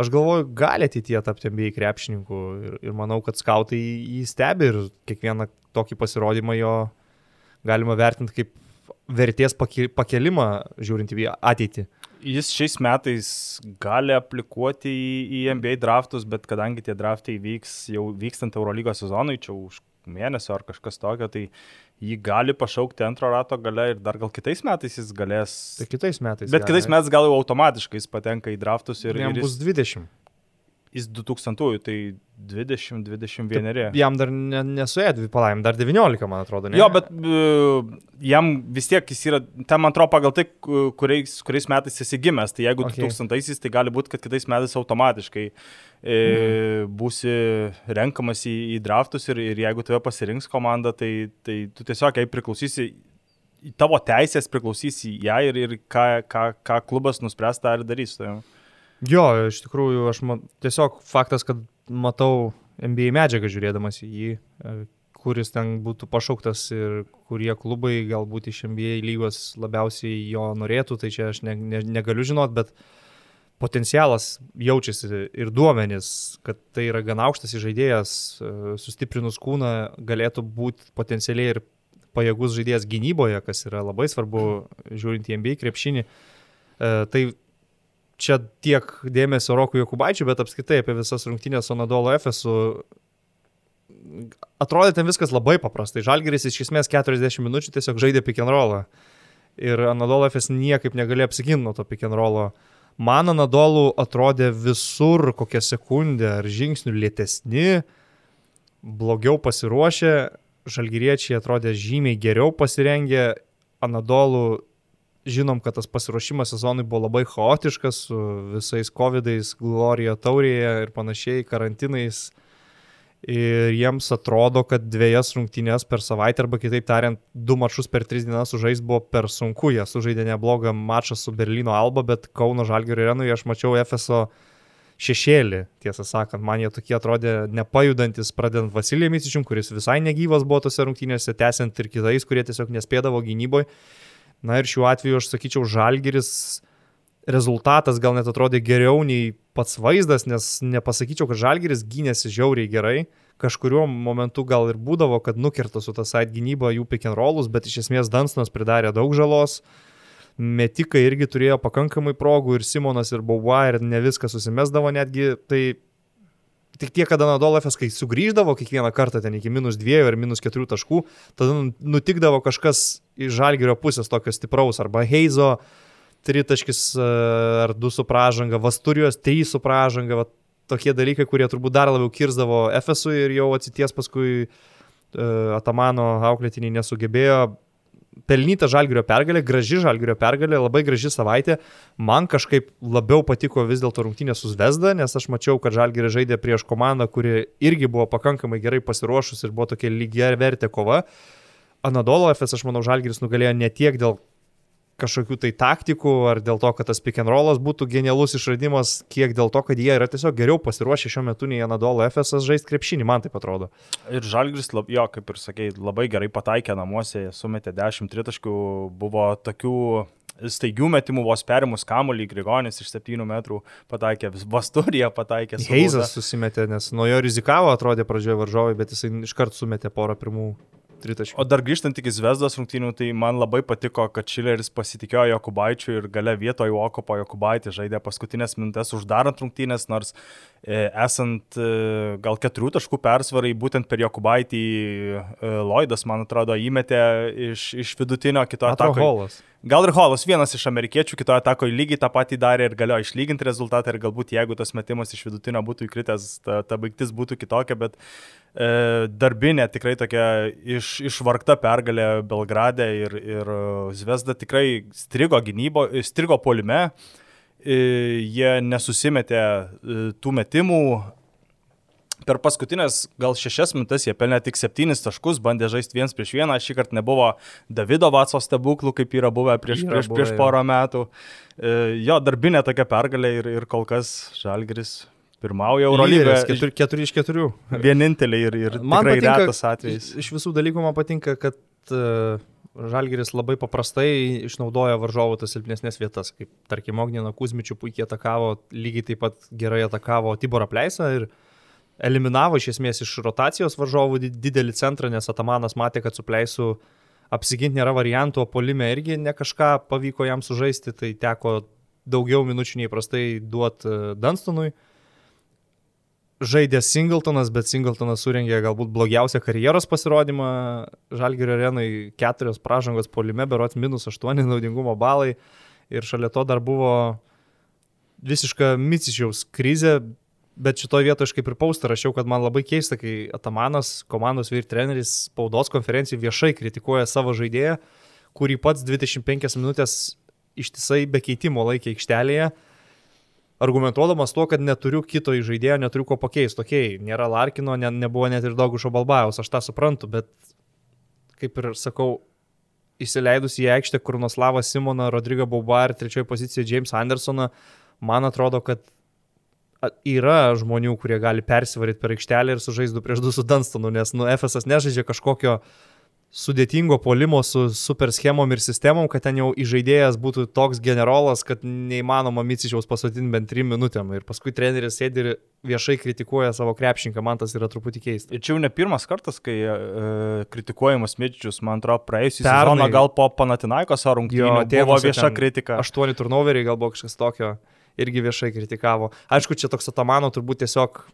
aš galvoju, gali ateityje tapti NBA krepšininku ir, ir manau, kad skautai jį stebi ir kiekvieną tokį pasirodymą jo galima vertinti kaip vertės pakelimą žiūrint į ateitį. Jis šiais metais gali aplikuoti į, į NBA draftus, bet kadangi tie draftai vyks jau vykstant Eurolygos sezonui, čia už mėnesio ar kažkas tokio, tai jį gali pašaukti antro rato gale ir dar gal kitais metais jis galės. Tai kitais metais. Bet gali. kitais metais gal jau automatiškai jis patenka į draftus ir... Jam ir jis, bus 20. Jis 2000-ųjų, tai 20-21. Jam dar ne, nesuėjo dvi palaim, dar 19, man atrodo. Ne? Jo, bet uh, jam vis tiek jis yra, ten man atrodo pagal tai, kuriais, kuriais metais esi gimęs. Tai jeigu okay. 2000-aisiais, tai gali būti, kad kitais metais automatiškai e, mhm. būsi renkamas į, į draftus ir, ir jeigu tave pasirinks komanda, tai, tai tu tiesiog jai priklausysi, tavo teisės priklausysi ją ir, ir ką, ką, ką klubas nuspręs tą ir darys. Tai. Jo, iš tikrųjų, aš man, tiesiog faktas, kad matau NBA medžiagą žiūrėdamas į jį, e, kuris ten būtų pašauktas ir kurie klubai galbūt iš NBA lygos labiausiai jo norėtų, tai čia aš ne, ne, negaliu žinot, bet potencialas jaučiasi ir duomenys, kad tai yra gan aukštas žaidėjas, e, sustiprinus kūną galėtų būti potencialiai ir pajėgus žaidėjas gynyboje, kas yra labai svarbu žiūrint į NBA krepšinį. E, tai čia tiek dėmesio Rokui Jokubaičiui, bet apskritai apie visas rungtynės su Nadolo FSU. Atrodė ten viskas labai paprastai. Žalgeris iš esmės 40 minučių tiesiog žaidė pick and rollą. Ir Anadolo FS niekaip negalėjo apsiginti nuo to pick and rollo. Man Anadolų atrodė visur kokią sekundę ar žingsnių lėtesni, blogiau pasiruošę, žalgyriečiai atrodė žymiai geriau pasirengę, Anadolų žinom, kad tas pasiruošimas sezonui buvo labai chaotiškas su visais COVID-ais, Glorija taurėje ir panašiai, karantinais. Ir jiems atrodo, kad dviejas rungtynės per savaitę, arba kitaip tariant, du mačus per tris dienas sužais buvo per sunku. Jie sužaidė neblogą mačą su Berlyno Alba, bet Kauno Žalgirio arenoje aš mačiau FSO šešėlį, tiesą sakant, man jie tokie atrodė nepajudantis, pradedant Vasilijai Misičium, kuris visai negyvas buvo tose rungtynėse, tęsiant ir kitais, kurie tiesiog nespėdavo gynyboje. Na ir šiuo atveju aš sakyčiau, Žalgiris rezultatas gal net atrodė geriau nei pats vaizdas, nes nepasakyčiau, kad Žalgiris gynėsi žiauriai gerai. Kažkuriuo momentu gal ir būdavo, kad nukirto su tą side gynybą jų pick and rollus, bet iš esmės Dansnas pridarė daug žalos. Metikai irgi turėjo pakankamai progų ir Simonas ir Bauva ir ne viską susimesdavo netgi. Tai Tik tiek, kad Anadolafas, kai sugrįždavo kiekvieną kartą ten iki minus dviejų ar minus keturių taškų, tada nutikdavo kažkas iš žalgerio pusės tokio stipraus arba Heizo tritaškis e, ar du su pražanga, Vasturijos trys su pražanga, va, tokie dalykai, kurie turbūt dar labiau kirzdavo Efesui ir jau atsities paskui uh, Atamano auklėtiniai nesugebėjo. Pelnyta žalgerio pergalė, graži žalgerio pergalė, labai graži savaitė. Man kažkaip labiau patiko vis dėlto rungtynė su Zvezda, nes aš mačiau, kad žalgerio žaidė prieš komandą, kuri irgi buvo pakankamai gerai pasiruošus ir buvo tokia lygiai vertė kova. Anadolo FS, aš manau, žalgeris nugalėjo ne tiek dėl kažkokių tai taktikų, ar dėl to, kad tas pick and rollas būtų genialus išradimas, kiek dėl to, kad jie yra tiesiog geriau pasiruošę šiuo metu nei Anadolo FSS žaisti krepšinį, man tai atrodo. Ir Žalgris, jo, kaip ir sakei, labai gerai pataikė namuose, sumetė 10 tritaškių, buvo tokių staigių metimų vos perimus kamuolį, Grigonis iš 7 metrų pataikė, Vasturija pataikė. Heizas susimetė, nes nuo jo rizikavo, atrodė pradžioje varžovai, bet jisai iškart sumetė porą pirmų tritaškių. O dar grįžtant iki Zvezdos rungtynių, tai man labai patiko, kad Šileris pasitikėjo Jokubaičiu ir gale vietoje Okopo Jokubaitį žaidė paskutinės minutės uždarant rungtynės, nors e, esant e, gal keturių taškų persvarai, būtent per Jokubaitį e, Lloydas, man atrodo, įmetė iš, iš vidutinio kito atako. Gal ir Holas vienas iš amerikiečių kitoje atakoje lygiai tą patį darė ir galėjo išlyginti rezultatą ir galbūt jeigu tas metimas iš vidutinio būtų įkritęs, ta, ta baigtis būtų kitokia, bet e, darbinė tikrai tokia iš, išvargta pergalė Belgrade ir, ir Zvezda tikrai strigo gynybo, strigo polime, e, jie nesusimetė e, tų metimų, per paskutinės gal šešias minutės jie pelnė tik septynis taškus, bandė žaisti viens prieš vieną, šį kartą nebuvo Davido Vatso stebuklų, kaip yra buvę prieš, yra prieš, buvę, prieš porą jau. metų. E, jo, darbinė tokia pergalė ir, ir kol kas Žalgris pirmauja Eurolygoje. 4, 4 iš 4. Vienintelė ir, ir man patinka, retas atvejis. Iš visų dalykų man patinka, kad uh, Žalgeris labai paprastai išnaudoja varžovų tas silpnesnės vietas, kaip tarkim Ognino Kuzmičių puikiai atakavo, lygiai taip pat gerai atakavo Tiborą Pleisą ir uh, eliminavo iš esmės iš rotacijos varžovų didelį centrą, nes Atamanas matė, kad su Pleisu apsiginti nėra variantų, o polime irgi ne kažką pavyko jam sužaisti, tai teko daugiau minučių neįprastai duoti e, Dunstonui. Žaidė Singletonas, bet Singletonas surengė galbūt blogiausią karjeros pasirodymą Žalgirio arenai, keturios pražangos polime, berots minus aštuoni naudingumo balai. Ir šalia to dar buvo visiška Micičiaus krizė, Bet šitoje vietoje aš kaip ir paustą rašiau, kad man labai keista, kai Atamanas, komandos vyr treneris, spaudos konferencijai viešai kritikuoja savo žaidėją, kurį pats 25 minutės ištisai be keitimo laikė aikštelėje, argumentuodamas tuo, kad neturiu kito žaidėjo, neturiu ko pakeisti. Tokiai, nėra Larkino, ne, nebuvo net ir Daugušo Balbajaus, aš tą suprantu, bet kaip ir sakau, įsileidus į aikštę Kurnoslavą Simoną, Rodrygą Bauba ir trečioje pozicijoje James Andersoną, man atrodo, kad yra žmonių, kurie gali persivaryti per aikštelę ir sužaisti 2 prieš 2 su Dunstonu, nes nu, FSS nežaidžia kažkokio sudėtingo polimo su super schemom ir sistemom, kad ten jau įžaidėjas būtų toks generolas, kad neįmanoma Micičiaus pasodinti bent 3 minutėm. Ir paskui treneris sėdi ir viešai kritikuoja savo krepšinką, man tas yra truputį keista. Ir čia jau ne pirmas kartas, kai e, kritikuojamas Micičius, man atrodo, praėjusią sezoną gal po Panatinaikos ar rungtynių buvo vieša kritika. Aštuoni turnoveriai gal buvo kažkas tokio irgi viešai kritikavo. Aišku, čia toks Atamano turbūt tiesiog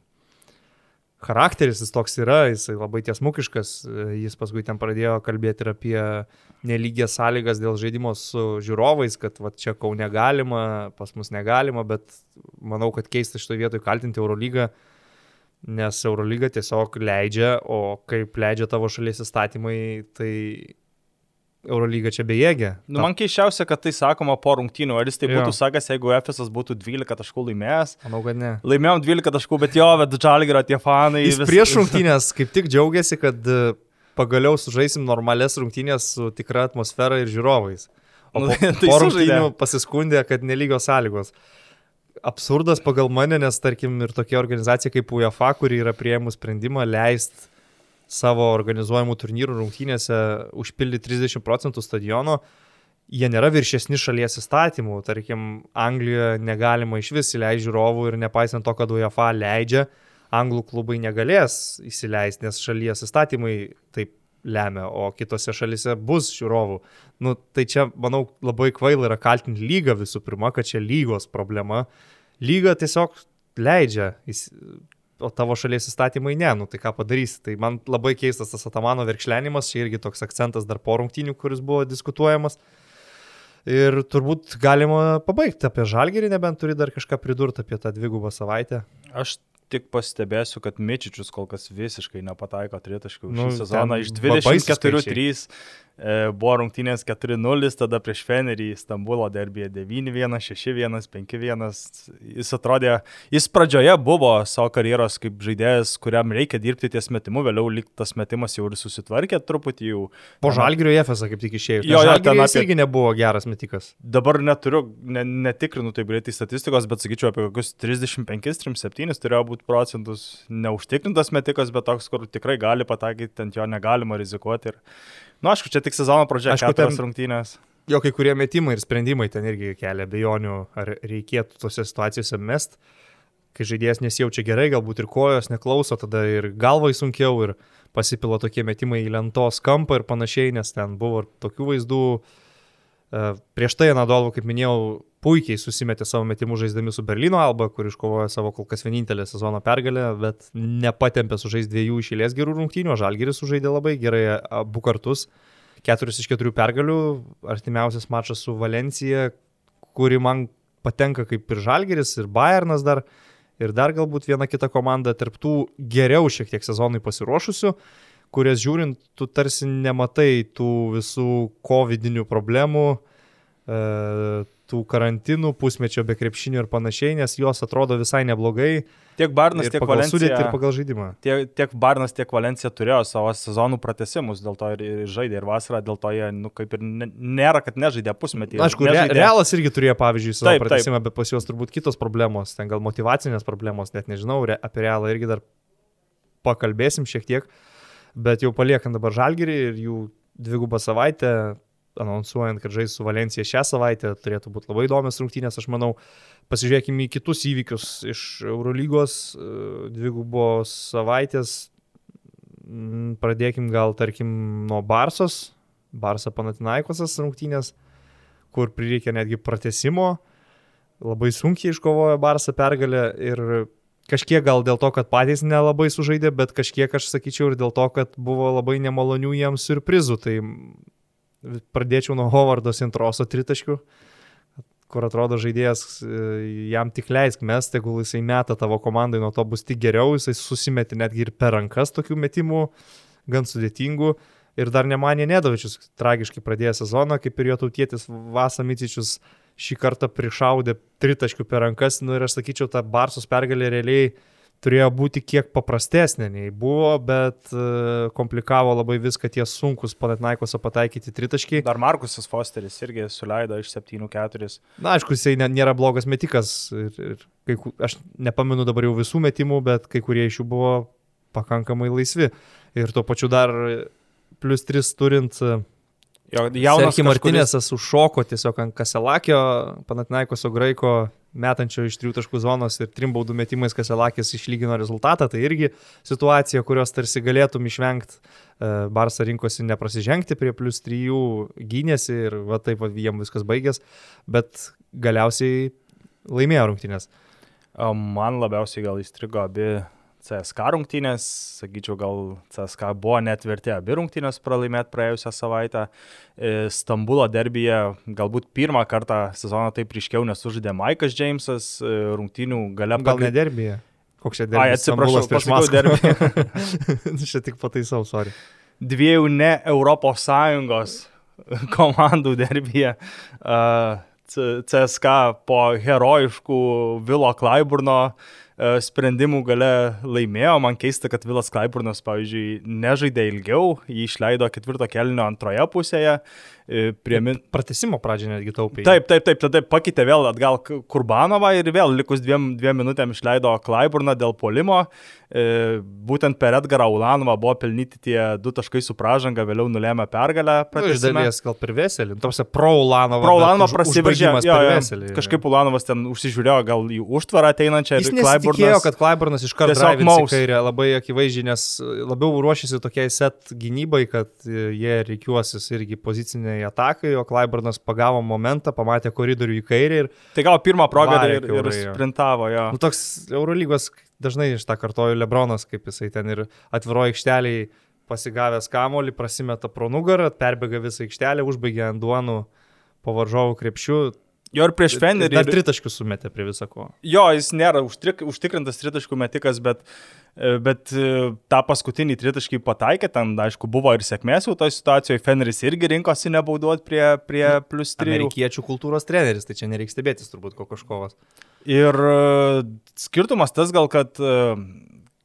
charakteris jis toks yra, jisai labai tiesmukiškas, jis paskui ten pradėjo kalbėti ir apie nelygės sąlygas dėl žaidimo su žiūrovais, kad va, čia kau negalima, pas mus negalima, bet manau, kad keista šitoje vietoje kaltinti Eurolygą, nes Eurolyga tiesiog leidžia, o kaip leidžia tavo šalies įstatymai, tai Eurolyga čia bejėgė. Nu, man keiščiausia, kad tai sakoma po rungtynių. Ar jis tai būtų jo. sakęs, jeigu Efesas būtų 12 taškų laimėjęs? Manau, kad ne. Laimėjom 12 taškų, bet jo, bet Džalgiro tie fanai. Jis vis... prieš rungtynės kaip tik džiaugiasi, kad e, pagaliau sužaisim normales rungtynės su tikra atmosfera ir žiūrovais. O nu, po, *laughs* tai po rungtynių pasiskundė, kad nelygios sąlygos. Absurdas pagal mane, nes tarkim ir tokia organizacija kaip UEFA, kuri yra prieimų sprendimą leisti savo organizuojamų turnyrų rungtynėse užpildyti 30 procentų stadiono, jie nėra viršesni šalies įstatymų. Tarkim, Anglijoje negalima iš vis įleisti žiūrovų ir nepaisant to, kad UEFA leidžia, anglų klubai negalės įsileisti, nes šalies įstatymai taip lemia, o kitose šalise bus žiūrovų. Nu, tai čia, manau, labai kvaila yra kaltinti lygą visų pirma, kad čia lygos problema. Lyga tiesiog leidžia o tavo šalies įstatymai ne, nu tai ką padarysi. Tai man labai keistas tas Atamano verkšlenimas, čia irgi toks akcentas dar po rungtynių, kuris buvo diskutuojamas. Ir turbūt galima pabaigti apie žalgerį, nebent turi dar kažką pridurti apie tą dvigubą savaitę. Aš tik pastebėsiu, kad Mičičius kol kas visiškai nepataiko tritaškių Nu, šį sezoną. Iš baisūs 24-3 e, buvo rungtynės 4-0, tada prieš Fenerį Stambulo derbėje 9-1, 6-1, 5-1. Jis atrodė, jis pradžioje buvo savo karjeros kaip žaidėjas, kuriam reikia dirbti ties metimu, vėliau lyg tas metimas jau ir susitvarkė truputį jau. Po žalgerio Efesą kaip tik išėjo. Jo, jo, ten apie- irgi nebuvo geras metikas. Dabar neturiu, ne, netikrinu taip greitai statistikos, bet sakyčiau apie kokius 35-37 turėjo būti procentus neužtikrintas metikas, bet toks, kur tikrai gali pataikyti, ant jo negalima rizikuoti. Ir, na, nu, aišku, čia tik sezono pradžia, Aišku, keturias ten- rungtynės. Jo, kai kurie metimai ir sprendimai ten irgi kelia bejonių, ar reikėtų tose situacijose mest, kai žaidėjas nesijaučia gerai, galbūt ir kojos neklauso, tada ir galvai sunkiau, ir pasipila tokie metimai į lentos kampą ir panašiai, nes ten buvo ir tokių vaizdų. E, Prieš tai Nadolvo, kaip minėjau, puikiai susimetė savo metimų žaisdami su Berlyno Alba, kur iškovojo savo kol kas vienintelę sezono pergalę, bet nepatempė sužais dviejų išėlės gerų rungtynių, Žalgiris sužaidė labai gerai abu kartus. Keturis iš keturių pergalių, artimiausias mačas su Valencija, kuri man patenka kaip ir Žalgeris, ir Bayernas dar, ir dar galbūt viena kita komanda tarptų geriau šiek tiek sezonui pasiruošusių, kurias žiūrint, tu tarsi nematai tų visų covidinių problemų, e, tų karantinų, pusmečio be krepšinio ir panašiai, nes jos atrodo visai neblogai. Tiek Barnas, tiek Valencija. sudėtį, ir pagal žaidimą. Tiek, tiek Barnas, tiek Valencija turėjo savo sezonų pratesimus, dėl to ir, ir žaidė, ir vasarą, dėl to jie, nu, kaip ir ne, nėra, kad nežaidė pusmetį. Na, Aišku, nežaidė- Realas irgi turėjo, pavyzdžiui, savo Taip, taip. pratesimą, bet pas juos turbūt kitos problemos, ten gal motivacinės problemos, net nežinau, re, apie Realą irgi dar pakalbėsim šiek tiek, bet jau paliekant dabar Žalgirį ir jų dvigubą savaitę, anonsuojant, kad žais su Valencija šią savaitę, turėtų būti labai įdomios rungtynės, aš manau. Pasižiūrėkime į kitus įvykius iš Eurolygos e, dvigubos savaitės. Mm, Pradėkim gal, tarkim, nuo Barsos, Barsa Panatinaikosas rungtynės, kur prireikė netgi pratesimo, labai sunkiai iškovojo Barsa pergalę ir kažkiek gal dėl to, kad patys nelabai sužaidė, bet kažkiek aš sakyčiau ir dėl to, kad buvo labai nemalonių jiems surprizų. Tai pradėčiau nuo Hovardo Sintroso tritaškių, kur atrodo žaidėjas e, jam tik leisk mes, tegul jisai meta tavo komandai, nuo to bus tik geriau, jisai susimetė netgi ir per rankas tokių metimų, gan sudėtingų. Ir dar nemanė Nedovičius, tragiškai pradėjęs sezoną, kaip ir jo tautietis Vasamicičius šį kartą prišaudė tritaškių per rankas. Nu ir aš sakyčiau, ta Barsos pergalė realiai turėjo būti kiek paprastesnė nei buvo, bet e, komplikavo labai viską tie sunkus Panatnaikoso pataikyti tritaškiai. Dar Markusas Fosteris irgi suleido iš 7-4. Na, aišku, jisai nėra blogas metikas. Ir, ir kai, aš nepamenu dabar jau visų metimų, bet kai kurie iš jų buvo pakankamai laisvi. Ir tuo pačiu dar plus 3 turint e, Jo, jaunas kažkuris- Martinėsas užšoko tiesiog ant Kaselakio, Panatinaikoso graiko metančio iš trijų taškų zonos ir trim baudų metimais Kaselakis išlygino rezultatą. Tai irgi situacija, kurios tarsi galėtum išvengti. Barsa rinkosi neprasižengti prie plus trijų, gynėsi ir va taip va, jiem viskas baigės, bet galiausiai laimėjo rungtynės. Man labiausiai gal įstrigo abi CSK rungtynės, sakyčiau, gal CSK buvo net vertė abi rungtynės pralaimėti praėjusią savaitę. E, Stambulo derbyje galbūt pirmą kartą sezoną taip ryškiau nesužaidė Maikas Džeimsas, e, rungtynių gale Gal ne derbėje? Koks čia derbė? Ai, atsiprašau, pasakiau derbį. *laughs* Čia tik pataisau, sorry. dviejų ne Europos Sąjungos komandų derbyje. Uh, CSK po herojiškų Vilo Klaiburno uh, sprendimų gale laimėjo. Man keista, kad Vilas Klaiburnas, pavyzdžiui, nežaidė ilgiau, jį išleido ketvirto kelnio antroje pusėje. E, Prie min... Pratesimo pradžią netgi taupė. Taip, taip, taip, tada pakeitė vėl atgal Kurbanovą ir vėl likus dviem, dviem minutėm išleido Klaiburną dėl polimo. E, būtent per Edgarą Ulanovą buvo pelnyti tie du taškai su pražanga, vėliau nulėmė pergalę. Nu, iš dalies gal per Veselį. Tarsi pro Ulanovą. Pro Ulanovą prasiveržė. kažkaip Ulanovas ten užsižiūrėjo gal į užtvarą ateinančią. Jis nesitikėjo, kad Klaiburnas iš karto į kairę, labai akivaizdžiai, nes labiau ruošiasi tokiai set gynybai, kad e, jie reikiuosis irgi poziciniai atakai, o Klaiburnas pagavo momentą, pamatė koridorių į kairę ir Tai gal pirmą progą Varė ir, ir sprintavo jo. nu, toks Eurolygos, dažnai iš tą kartoju Lebronas, kaip jisai ten ir atviroji aikšteliai pasigavęs kamolį, prasimeta pro nugarą, perbėga visą aikštelę, užbaigia ant duonų po varžovų krepšių. Jo ir prieš Fenerį. Dar tritaškius sumetė prie viso ko. Jo, jis nėra užtrik, užtikrintas tritaškų metikas, bet, e, bet e, tą paskutinį tritaškį pataikė, ten, aišku, buvo ir sėkmės jau toje situacijoje, Feneris irgi rinkosi nebauduot prie, prie plus 3. Amerikiečių kultūros treneris, tai čia nereikia stebėtis turbūt kokoškovas. Ir e, skirtumas tas gal, kad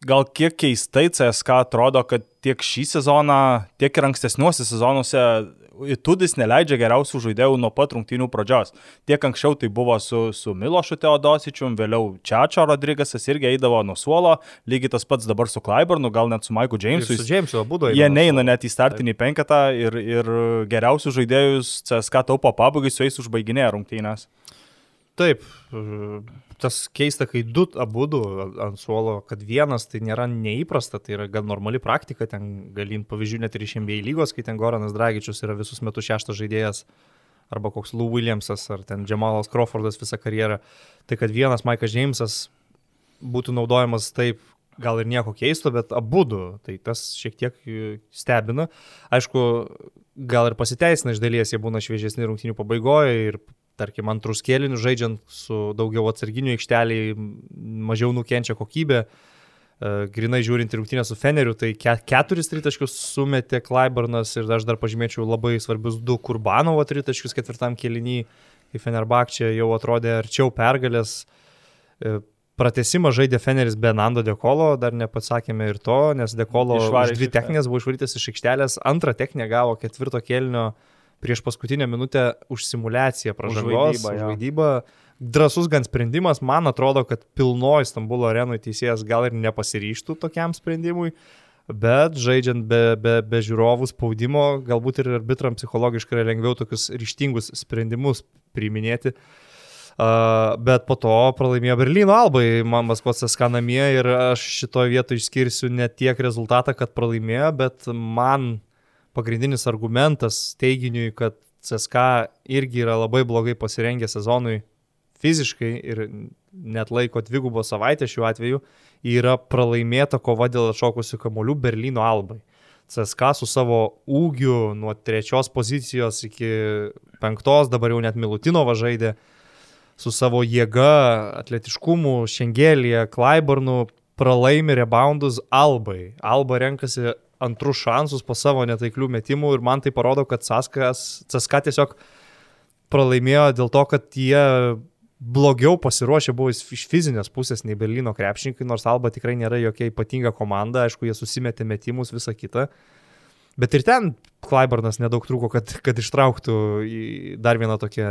gal kiek keistai CSK atrodo, kad tiek šį sezoną, tiek ir ankstesniuose sezonuose Tudis neleidžia geriausių žaidėjų nuo pat rungtynių pradžios. Tiek anksčiau tai buvo su, su Milošu Teodosičium, vėliau Čiačio Rodrygasas irgi eidavo nuo suolo, lygiai tas pats dabar su Klaiburnu, gal net su Maiku Jamesu. Su Jamesu du. Jie neina net į startinį Taip. penketą ir, ir geriausių žaidėjus CSK taupo pabaigai su jais užbaiginėja rungtynės. Taip, tas keista, kai du abu du ant suolo, kad vienas tai nėra neįprasta, tai yra gan normali praktika, ten galint pavyzdžių net ir iš NBA lygos, kai ten Goranas Dragičius yra visus metus šeštas žaidėjas, arba koks Lou Williamsas, ar ten Jamalas Crawfordas visą karjerą, tai kad vienas Maikas Jamesas būtų naudojamas taip, gal ir nieko keisto, bet abu du, tai tas šiek tiek stebina. Aišku, gal ir pasiteisina iš dalies, jie būna šviežesni rungtinių pabaigoje ir tarkim, antrus kėlinius žaidžiant su daugiau atsarginių aikšteliai, mažiau nukenčia kokybė. E, grinai žiūrint rungtynę su Feneriu, tai keturis tritaškius sumetė Klaibarnas ir aš dar pažymėčiau labai svarbius du Kurbanovo tritaškius ketvirtam kėlinį, kai Fenerbakčia jau atrodė arčiau pergalės. E, Pratesimą žaidė Feneris be Nando Dekolo, dar nepasakėme ir to, nes Dekolo dvi techninės buvo išvarytas iš aikštelės, antrą techninę gavo ketvirto kėlinio uh, prieš paskutinę minutę už simulaciją pražangos, už vaidybą. Drasus gan sprendimas, man atrodo, kad pilnoji Stambulo arenui teisėjas gal ir nepasiryštų tokiam sprendimui, bet žaidžiant be, be, be žiūrovų spaudimo, galbūt ir arbitram psichologiškai yra lengviau tokius ryštingus sprendimus priiminėti. Uh, bet po to pralaimėjo Berlyno Albai, man Maskvos SK namie ir aš šitoje vietoje išskirsiu ne tiek rezultatą, kad pralaimėjo, bet man pagrindinis argumentas teiginiui, kad CSK irgi yra labai blogai pasirengę sezonui fiziškai ir net laiko dvigubo savaitę šiuo atveju, yra pralaimėta kova dėl atšokusių kamolių Berlyno Albai. CSK su savo ūgiu nuo trečios pozicijos iki penktos, dabar jau net Milutinova žaidė, su savo jėga, atletiškumu, šengelėje, Klaibarnu pralaimi reboundus Albai. Alba renkasi antrus šansus po savo netaiklių metimų ir man tai parodo, kad CSK tiesiog pralaimėjo dėl to, kad jie blogiau pasiruošę buvo iš fizinės pusės nei Berlyno krepšininkai, nors Alba tikrai nėra jokia ypatinga komanda, aišku, jie susimetė metimus, visą kitą. Bet ir ten Klaibarnas nedaug trūko, kad, kad ištrauktų dar vieną tokią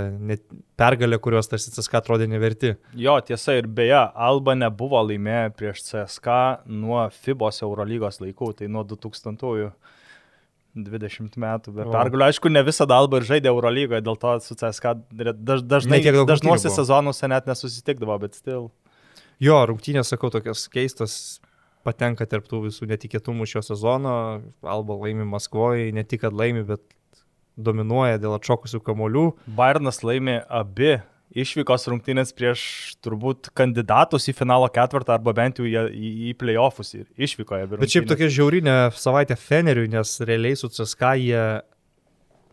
pergalę, kurios tarsi CSK atrodė neverti. Jo, tiesa ir beje, Alba nebuvo laimėję prieš CSK nuo FIBOS Eurolygos laikų, tai nuo 2000-ųjų. 20 metų be pergalių. Aišku, ne visada Alba ir žaidė Eurolygoje, dėl to su CSK daž, dažnai dažnuose sezonuose net nesusitikdavo, bet stil. Jo, rungtynės, sakau, tokios keistos, patenka tarptų visų netikėtumų šio sezono. Alba laimi Maskvoje, ne tik, kad laimi, bet dominuoja dėl atšokusių kamolių. Bairnas laimi abi išvykos rungtynės prieš turbūt kandidatus į finalo ketvirtą arba bent jau į, į playoffus ir išvykoje. Bet šiaip tokia žiaurinė savaitė Feneriui, nes realiai su CSK jie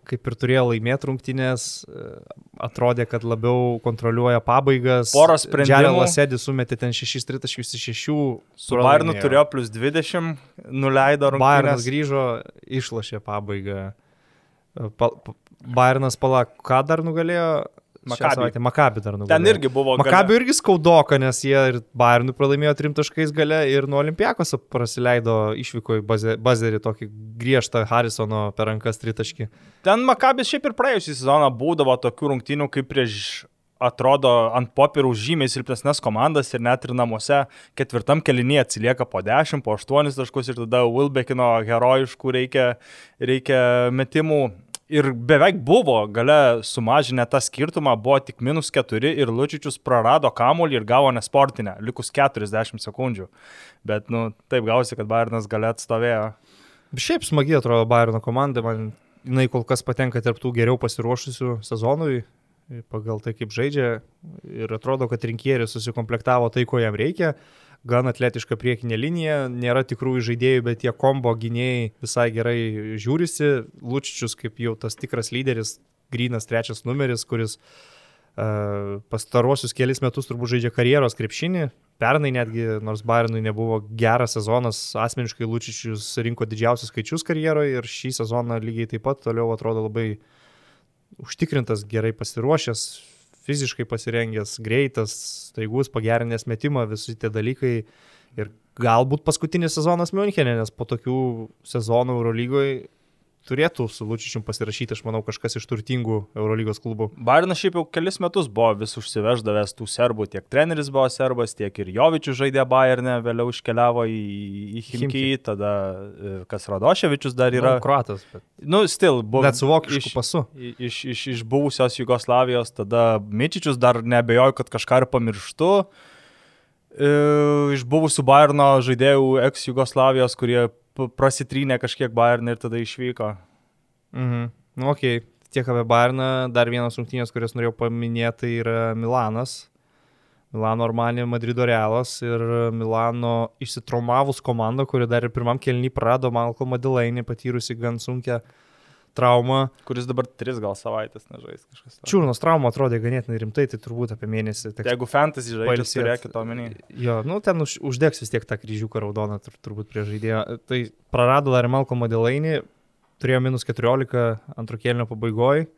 kaip ir turėjo laimėti rungtynės, e, atrodė, kad labiau kontroliuoja pabaigas. Poros sprendimų. Džerelas Sėdis sumetė ten 6 tritaškius iš 6. Su Bayernu turėjo plus 20, nuleido rungtynės. Bayernas grįžo, išlošė pabaigą. E, pa, pa, Bayernas palak, ką dar nugalėjo? Makabi. Makabi dar nugalėjo. Ten irgi buvo. Makabi irgi skaudoka, nes jie ir Bayernui pralaimėjo trim taškais gale ir nuo Olimpijakos prasileido išvyko į bazerį tokį griežtą Harrisono per rankas tritaškį. Ten Makabis šiaip ir praėjusią sezoną būdavo tokių rungtynių kaip prieš atrodo ant popierų žymiai silpnesnės komandas ir net ir namuose ketvirtam kelinėje atsilieka po 10, po 8 taškus ir tada Wilbekino herojiškų reikia, reikia metimų ir beveik buvo gale sumažinę tą skirtumą, buvo tik minus 4 ir Lučičius prarado kamuolį ir gavo nesportinę, likus 40 sekundžių. Bet, nu, taip gausi, kad Bayernas gale atstovėjo. Šiaip smagiai atrodo Bayerno komanda, man jinai kol kas patenka tarptų geriau pasiruošusių sezonui, pagal tai kaip žaidžia ir atrodo, kad rinkėjas susikomplektavo tai, ko jam reikia gan atletiška priekinė linija, nėra tikrųjų žaidėjų, bet tie kombo gynėjai visai gerai žiūrisi. Lučičius kaip jau tas tikras lyderis grinas trečias numeris, kuris uh, pastarosius kelius metus turbūt žaidžia karjeros krepšinį. Pernai netgi, nors Bayernui nebuvo geras sezonas, asmeniškai Lučičius rinko didžiausius skaičius karjeroje ir šį sezoną lygiai taip pat toliau atrodo labai užtikrintas, gerai pasiruošęs, fiziškai pasirengęs, greitas, staigus, pagerinęs metimą, visi tie dalykai. Ir galbūt paskutinis sezonas Münchenė, nes po tokių sezonų Eurolygoje turėtų su Lučičium pasirašyti, aš manau, kažkas iš turtingų Eurolygos klubų. Bairnas šiaip jau kelis metus buvo vis užsiveždavęs tų serbų, tiek treneris buvo serbas, tiek ir Jovičius žaidė Bairne, vėliau iškeliavo į, į Himkį, tada e, kas Radoševičius dar yra. Nu, Kroatas. Bet... Nu, stil, buvo. Net su vokišku pasu. Iš, iš, iš buvusios Jugoslavijos, tada Mičičius dar nebejoju, kad kažką ir pamirštu. E, iš buvusių Bairno žaidėjų ex-Jugoslavijos, kurie prasitrynė kažkiek Bayern ir tada išvyko. Mhm. Nu, ok, tiek apie Bayerną, dar vienas rungtynės, kurias norėjau paminėti, tai yra Milanas. Milano Armanė, Madrido Realas ir Milano išsitraumavus komanda, kuri dar ir pirmam kelnį prarado Malcolmą Delainį, patyrusi gan sunkę uh, trauma. Kuris dabar tris gal savaitės nežais kažkas. Čiurnos trauma atrodė ganėtinai rimtai, tai turbūt apie mėnesį. Tai jeigu fantasy žaidžia, turėkite omeny. Jo, nu ten už, uždegs vis tiek tą kryžiuką raudoną, tur, turbūt prie žaidėjo. Tai prarado dar Malko modelainį, turėjo minus 14 antro kėlinio pabaigoje.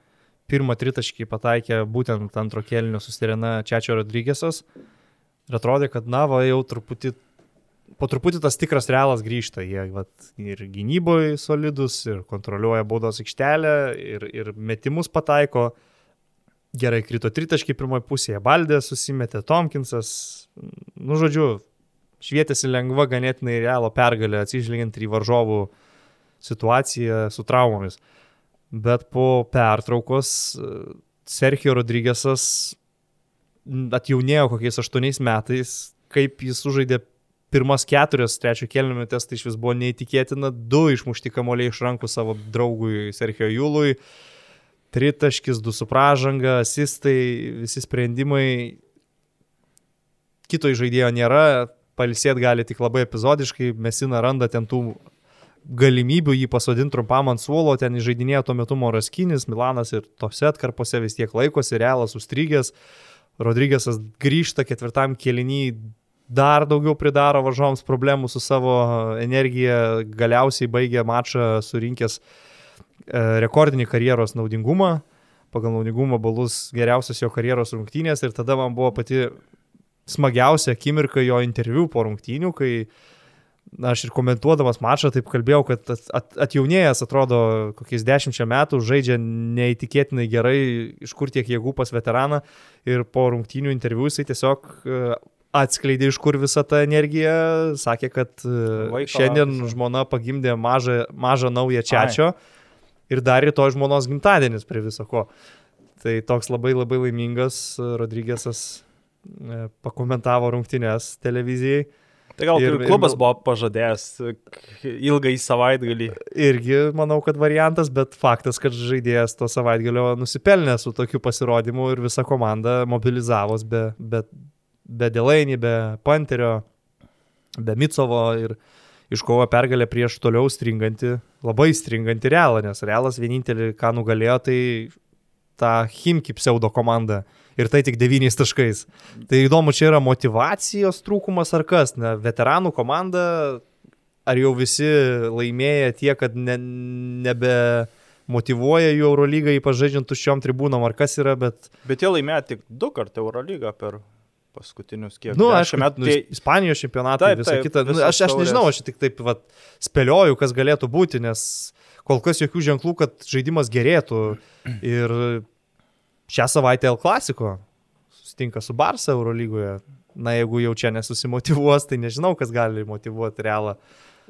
Pirmą tritaškį pataikė būtent antro kėlinio sustirena Čiačio Rodrygėsas. Ir atrodė, kad na, va jau truputį po truputį tas tikras realas grįžta. Jie vat, ir gynyboje solidus, ir kontroliuoja baudos aikštelę, ir, ir metimus pataiko. Gerai krito tritaškai pirmoje pusėje, Baldė susimetė, Tomkinsas. Nu, žodžiu, švietėsi lengva ganėtinai realo pergalė, atsižvelgiant į varžovų situaciją su traumomis. Bet po pertraukos Sergio Rodrygėsas atjaunėjo kokiais aštuoniais metais, kaip jis sužaidė pirmas keturias trečio kelnių minutės tai iš vis buvo neįtikėtina, du išmušti kamoliai iš rankų savo draugui Sergio Jūlui, tritaškis, du su pražanga, asistai, visi sprendimai. Kito žaidėjo nėra, palisėt gali tik labai epizodiškai, Mesina randa ten tų galimybių jį pasodinti trumpam ant suolo, ten žaidinėjo tuo metu Moraskinis, Milanas ir tose atkarpose vis tiek laikosi, realas užstrigęs, Rodrygėsas grįžta ketvirtam kelinį dar daugiau pridaro varžovams problemų su savo energija, galiausiai baigė mačą surinkęs e, rekordinį karjeros naudingumą, pagal naudingumo balus geriausias jo karjeros rungtynės ir tada man buvo pati smagiausia akimirka jo interviu po rungtynių, kai na, aš ir komentuodamas mačą taip kalbėjau, kad at, at, atjaunėjęs atrodo kokiais dešimčia metų, žaidžia neįtikėtinai gerai, iš kur tiek jėgų pas veteraną. Ir po rungtynių interviu jisai tiesiog e, atskleidė, iš kur visa ta energija, sakė, kad e, Vaiko, šiandien visa. žmona pagimdė mažą, mažą naują čiačio Ai. ir dar rytoj žmonos gimtadienis prie viso ko. Tai toks labai labai laimingas e, Rodrygėsas e, pakomentavo rungtynės televizijai. Tai gal ir klubas ir, buvo pažadėjęs ilgą į savaitgalį. Irgi manau, kad variantas, bet faktas, kad žaidėjas to savaitgalio nusipelnė su tokiu pasirodymu ir visa komanda mobilizavos be, be, be Delainį, be Panterio, be Mitsovo ir iškovo pergalę prieš toliau stringantį, labai stringantį realą, nes realas vienintelį, ką nugalėjo, tai tą Himki pseudo komandą. Ir tai tik devyniais taškais. Tai įdomu, čia yra motivacijos trūkumas ar kas. Ne, veteranų komanda, ar jau visi laimėję tie, kad ne, nebe motivuoja jų Eurolygą ypač žaidžiant tuščiom tribūnom, ar kas yra, bet... Bet jie laimėjo tik du kartų Eurolygą per paskutinius kiek nu, aišku, metų. Nu, tai... Ispanijos čempionatai, visa kita. Nu, aš, aš nežinau, aš tik taip vat, spėlioju, kas galėtų būti, nes kol kas jokių ženklų, kad žaidimas gerėtų. Ir šią savaitę L klasiko susitinka su Barsa Eurolygoje. Na, jeigu jau čia nesusimotivuos, tai nežinau, kas gali motivuoti realą.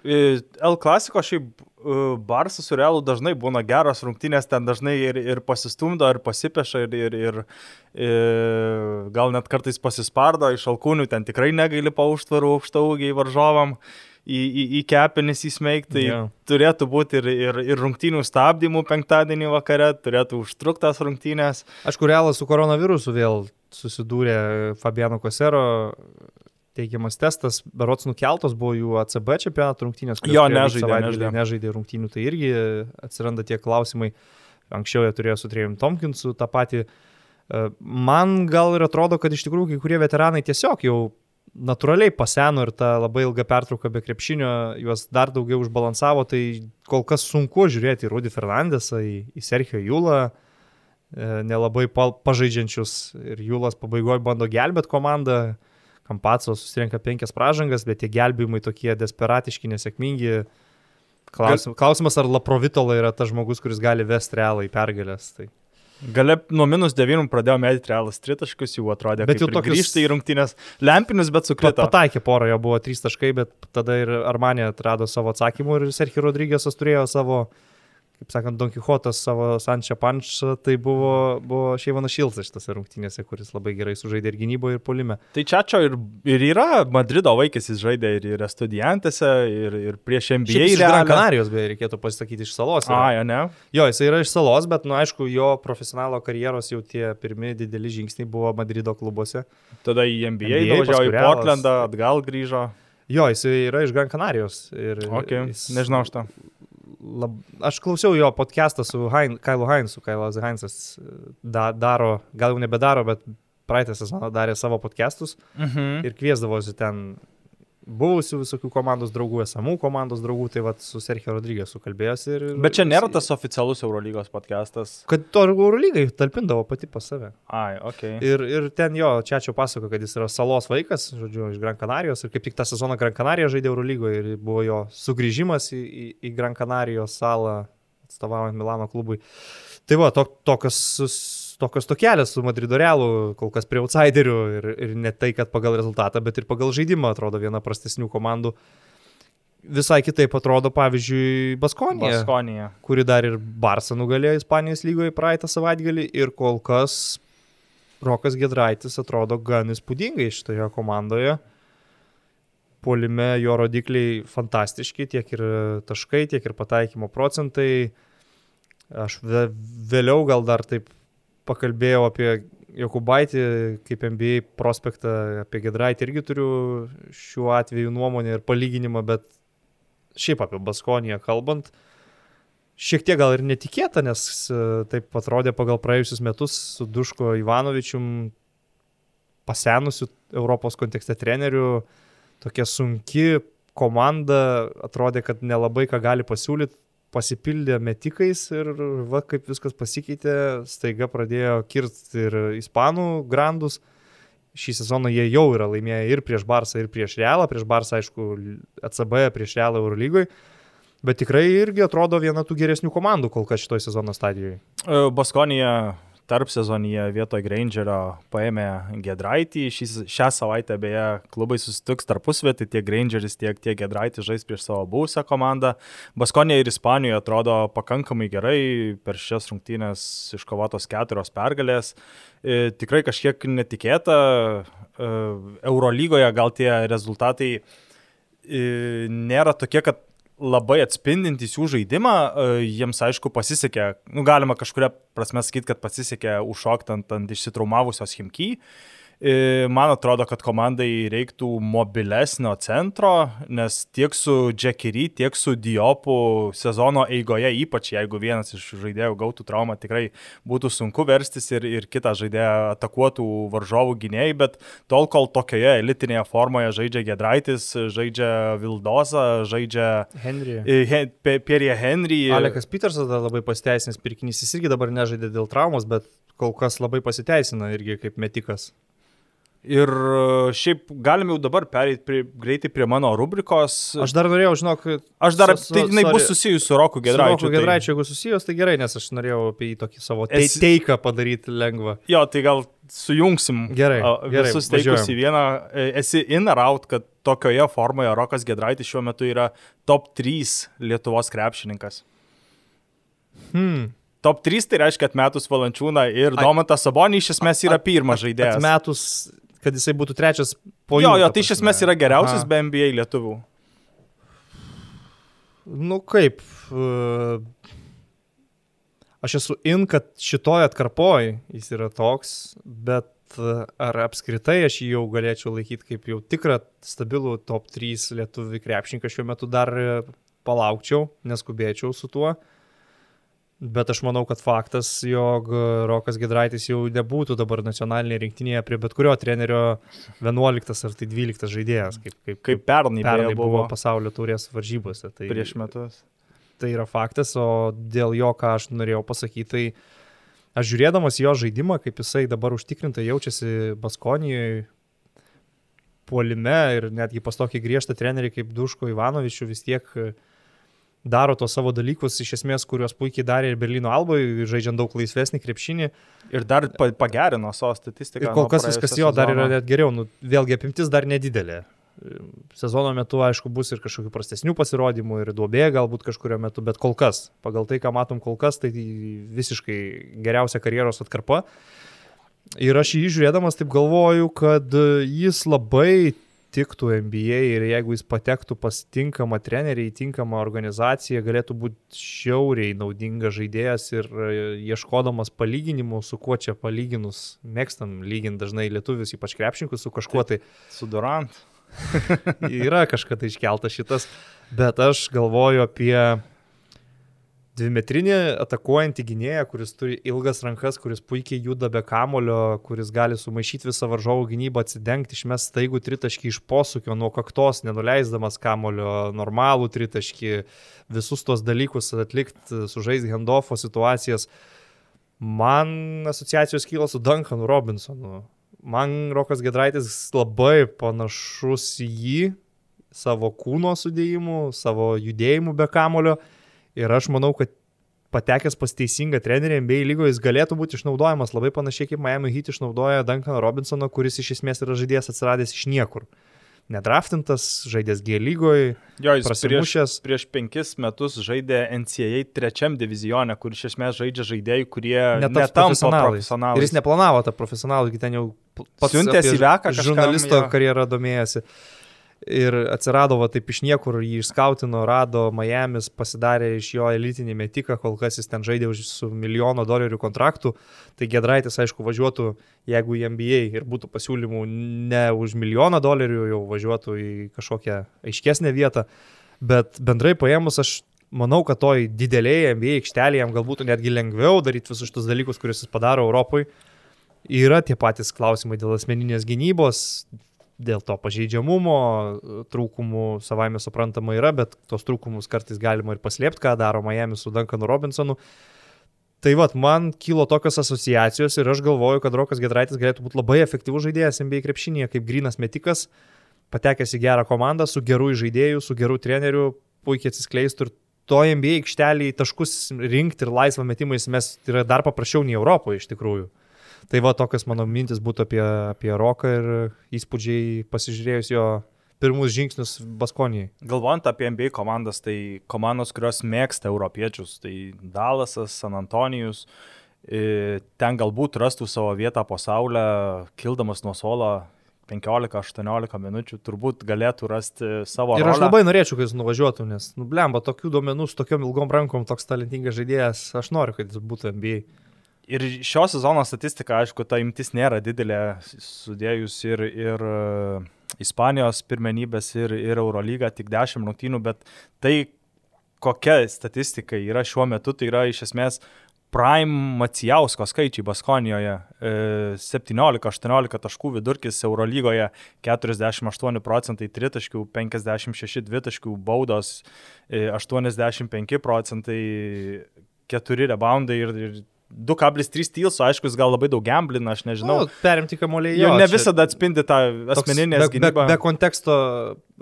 L klasiko šiaip e, Barsas su Realu dažnai būna geros rungtynės, ten dažnai ir, ir pasistumdo, ir pasipeša, ir, ir, ir, ir gal net kartais pasispardo iš alkūnių, ten tikrai negaili pauštvarų aukštaugiai varžovam į, į, į kepenis įsmeigti. Tai yeah. turėtų būti ir, ir, ir rungtynių stabdymų penktadienį vakare, turėtų užtruktas rungtynės. Aišku, Realas su koronavirusu vėl susidūrė Fabiano Kosero teigiamas testas, berots nukeltos buvo jų ACB čempionato rungtynės. Jo, nežaidė, nežaidė. nežaidė rungtynių, tai irgi atsiranda tie klausimai. Anksčiau jie turėjo su Trejim Tomkinsu tą patį. E, Man gal ir atrodo, kad iš tikrųjų kai kurie veteranai tiesiog jau natūraliai paseno ir ta labai ilga pertrauka be krepšinio juos dar daugiau užbalansavo, tai kol kas sunku žiūrėti į Rudy Fernandesą, į, į Sergio Julą, e, nelabai pažaidžiančius ir Julas pabaigoje bando gelbėti komandą, Kampaco susirenka penkias pražangas, bet tie gelbėjimai tokie desperatiški, nesėkmingi. Klausimas, klausimas ar Laprovitola yra tas žmogus, kuris gali vesti realą į pergalės. Tai. Gale nuo minus 9 pradėjo mėtyti realas tritaškus, jau atrodė, Bet jau tokius- grįžti į rungtynės. Lempinius, bet sukrito. pataikė porą, jo buvo trys taškai, bet tada ir Armanė atrado savo atsakymų ir Sergio Rodrygėsas turėjo savo, kaip sakant, Don Quixotas savo Sančia Pančą, tai buvo, buvo Šeivanas Šiltas šitose rungtynėse, kuris labai gerai sužaidė ir gynyboje, ir polime. Tai čia ir, ir yra Madrido vaikas, jis žaidė ir, ir studijuojantėse, ir, ir prieš NBA. jis Realią. Canarijos, beje, reikėtų pasakyti iš salos. yra. A, jo, ne? Jo, jis yra iš salos, bet, nu, aišku, jo profesionalo karjeros jau tie pirmi dideli žingsniai buvo Madrido klubuose. Tada į NBA, NBA važiavo į. Portlandą, atgal grįžo. Jo, jis yra iš Gran Canarijos. Ir Okay. jis Nežinau aš to. Lab... Aš klausiau jo podcastą su Hein, Kailu Heinsu. Kailas Heinsas da, daro, gal jau nebedaro, bet praeitą sezoną darė savo podcastus Mhm. ir kviesdavosi ten buvusių visokių komandos draugų, esamų komandos draugų, tai vad su Sergio Rodrygės sukalbėjosi. Ir, Bet čia nėra tas oficialus Eurolygos podcastas. Kad to Eurolygai talpindavo pati pas save. Ai, ok. Ir, ir ten jo, čia čia pasako, kad jis yra salos vaikas, žodžiu, iš Gran Canarijos ir kaip tik tą sezoną Gran Canarija žaidė Eurolygoje ir buvo jo sugrįžimas į, į, į Gran Canarijos salą, atstovaujant Milano klubui. Tai va, to, tokios, tokios tokelės su Madrido Realu, kol kas prie outsiderių ir, ir ne tai, kad pagal rezultatą, bet ir pagal žaidimą atrodo viena prastesnių komandų. Visai kitaip atrodo, pavyzdžiui, Baskonija Baskonija. kuri dar ir Barsą nugalėjo Ispanijos lygoje praeitą savaitgalį ir kol kas Rokas Gedraitis atrodo gan įspūdingai šitoje komandoje. Polime jo rodikliai fantastiški, tiek ir taškai, tiek ir pataikymo procentai. Aš vė- vėliau gal dar taip pakalbėjau apie Jokubaitį kaip NBA prospektą, apie Gedraitį irgi turiu šiuo atveju nuomonę ir palyginimą, bet šiaip apie Baskoniją kalbant, šiek tiek gal ir netikėta, nes e, taip atrodė pagal praėjusius metus su Duško Ivanovičium pasenusiu Europos kontekste treneriu, tokia sunki komanda, atrodė, kad nelabai ką gali pasiūlyti, pasipildė metikais ir va kaip viskas pasikeitė, staiga pradėjo kirsti ir ispanų grandus. Šį sezoną jie jau yra laimėję ir prieš Barsą, ir prieš Realą. Prieš Barsą, aišku, ACB, prieš Realą Eurolygoje. Bet tikrai irgi atrodo viena tų geresnių komandų kol kas šitoje sezono stadijoje. Baskonija tarp sezonyje vietoj Grangerio paėmė Gedraitį. Šį, šią savaitę beje klubai susitiks tarpusvė, tai tiek Grangeris, tiek, tiek Gedraitis žais prieš savo buvusią komandą. Baskonija ir Ispanijoje atrodo pakankamai gerai, per šias rungtynės iškovotos keturios pergalės. E, tikrai kažkiek netikėta. E, Eurolygoje gal tie rezultatai e, nėra tokie, kad labai atspindintys jų žaidimą, e, jiems aišku pasisekė, nu, galima kažkuria prasme sakyti, kad pasisekė užšokti ant, ant išsitraumavusios Himky. E, Man atrodo, kad komandai reiktų mobilesnio centro, nes tiek su Jackery, tiek su Diopu sezono eigoje, ypač jeigu vienas iš žaidėjų gautų traumą, tikrai būtų sunku verstis ir, ir kitą žaidėją atakuotų varžovų gynėjai, bet tol, kol tokioje elitinėje formoje žaidžia Gedraitis, žaidžia Vildoza, žaidžia Henry. e, He- Pierre Henry. Alekas Petersas dar labai pasiteisinęs pirkinys, jis irgi dabar nežaidė dėl traumos, bet kol kas labai pasiteisina irgi kaip metikas. Ir e, šiaip galim jau dabar pereiti prie, greitai prie mano rubrikos. Aš dar norėjau, žinok, Aš dar, su- su- tai jinai sorry. bus susijusi su Roku Gedraičiu. Gedraičiu. Gedraičiu, jeigu susijęs, tai gerai, nes aš norėjau apie jį tokį savo te Esi- teiką padaryti lengvą. Tai, jo, tai gal sujungsim Gerai, a, gerai, visus teikus važiuojam. į vieną. E, Esi in ar out, kad tokioje formoje Rokas Gedraitis šiuo metu yra top 3 Lietuvos krepšininkas. Hmm. Top 3 tai reiškia atmetus Valančiūną ir Domantą Sabonį iš esmės yra pirmas žaidėjas. Atmetus, kad jisai būtų trečias po Jo, jo, ta tai iš esmės yra geriausias Aha. be NBA lietuvių. Nu kaip, e, aš esu in, kad šitoj atkarpoj jis yra toks, bet e, ar apskritai aš jį jau galėčiau laikyti kaip jau tikrą stabilų top 3 lietuvių krepšininką šiuo metu dar e, palaukčiau, neskubėčiau su tuo. Bet aš manau, kad faktas, jog Rokas Gedraitis jau nebūtų dabar nacionalinėje rinktinėje prie bet kurio trenerio 11 ar tai 12 žaidėjas, kaip, kaip, Kaip pernai, pernai beje, buvo pasaulio turės varžybose. Tai, prieš metus. tai yra faktas, o dėl jo, ką aš norėjau pasakyti, tai aš žiūrėdamas jo žaidimą, kaip jisai dabar užtikrintai jaučiasi Baskonijoje, puolime ir netgi pas tokį griežtą trenerį kaip Duško Ivanovičių vis tiek e, daro tos savo dalykus, iš esmės, kuriuos puikiai darė ir Berlyno Alboje, žaidžiant daug laisvesnį krepšinį. Ir dar pa- pagerino savo statistiką. Ir kol kas viskas jo dar yra sezono. net geriau. Nu, vėlgi apimtis dar nedidelė. Sezono metu, aišku, bus ir kažkokių prastesnių pasirodymų, ir duobė galbūt kažkurio metu, bet kol kas, pagal tai, ką matom kol kas, tai visiškai geriausia karjeros atkarpa. Ir aš jį žiūrėdamas taip galvoju, kad jis labai tiktų NBA ir jeigu jis patektų pas tinkamą trenerį, į tinkamą organizaciją, galėtų būti šiauriai naudingas žaidėjas ir e, ieškodamas palyginimų, su kuo čia palyginus, mėgstam lyginti dažnai lietuvius, ypač krepšininkus, su kažkuo tai Su Durant. *laughs* yra kažkada iškeltas šitas, bet aš galvoju apie dvimetrinį atakuojantį gynėją, kuris turi ilgas rankas, kuris puikiai juda be kamulio, kuris gali sumaišyti visą varžovų gynybą, atsidengti, išmest staigų tritaškį iš posūkio nuo kaktos, nenuleisdamas kamulio, normalų tritaškį, visus tos dalykus atlikti, sužaisti handoffo situacijas. Man asociacijos kyla su Duncanu Robinsonu. Man Rokas Gedraitis labai panašus į jį savo kūno sudėjimu, savo judėjimu be kamulio. Ir aš manau, kad patekęs pas teisingą trenerį NBA lygoje jis galėtų būti išnaudojamas labai panašiai kaip Miami Heat išnaudoja Duncaną Robinsoną, kuris iš esmės yra žaidėjas atsiradęs iš niekur. Nedraftintas, žaidęs G lygoje, jis prieš, prasimušęs. prieš penkis metus žaidė NCAA trečiam divizionė, kur iš esmės žaidžia žaidėjai, kurie netampa profesionalais. profesionalais. Ir jis neplanavo tą profesionalų, ten jau pats Siuntėsi apie į Veką žurnalisto karjerą domėjasi. Ir atsirado va taip iš niekur, jį išskautino, rado Miami's, pasidarė iš jo elitinį metiką, kol kas jis ten žaidė už su milijono dolerių kontraktų. Tai Gedraitis, aišku, važiuotų, jeigu į NBA ir būtų pasiūlymų ne už milijoną dolerių, jau važiuotų į kažkokią aiškesnę vietą. Bet bendrai paėmus, aš manau, kad toj didelėje NBA aikštelėje jam galbūt netgi lengviau daryti visus šitus dalykus, kuriuos jis padaro Europoje. Yra tie patys klausimai dėl asmeninės gynybos, dėl to pažeidžiamumo, trūkumų savaime suprantama yra, bet tos trūkumus kartais galima ir paslėpti, ką daro Miami su Duncanu Robinsonu. Tai vad, man kilo tokios asociacijos ir aš galvoju, kad Rokas Gedraitis galėtų būti labai efektyvus žaidėjas NBA krepšinėje, kaip grinas metikas, patekęs į gerą komandą, su geru žaidėju, su geru treneriu, puikiai atsiskleistų ir to NBA aikštelį taškus rinkti ir laisvą metimais mes yra dar paprasčiau nei Europoje iš tikrųjų. Tai va tokios mano mintis būtų apie, apie Roką ir įspūdžiai pasižiūrėjus jo pirmus žingsnius Baskonijai. Galvojant apie NBA komandas, tai komandos, kurios mėgsta europiečius, tai Dalasas, San Antonijus, ten galbūt rastų savo vietą po saulę, kildamas nuo suolo 15-18 minučių, turbūt galėtų rasti savo Ir aš rolę. labai norėčiau, kad jis nuvažiuotų, nes, nublemba, tokių duomenų su tokiom ilgom rankom, toks talentingas žaidėjas, aš noriu, kad jis būtų NBA. Ir šio sezono statistika, aišku, ta imtis nėra didelė, sudėjus ir, ir e, Ispanijos pirmenybės, ir, ir Eurolygą, tik 10 rungtynių, bet tai, kokia statistika yra šiuo metu, tai yra iš esmės Prime Macijausko skaičiai Baskonijoje. E, 17-18 taškų vidurkis Eurolygoje, 48 procentai tritaškių, 56 dvitaškių baudos, e, 85 procentai, 4 reboundai ir, ir 2,3 tylso, aišku, jis gal labai daug gamblina, aš nežinau. Nu, perimti kamuoliai Jau ne visada atspindi tą asmeninę toks be, be, gynybą. konteksto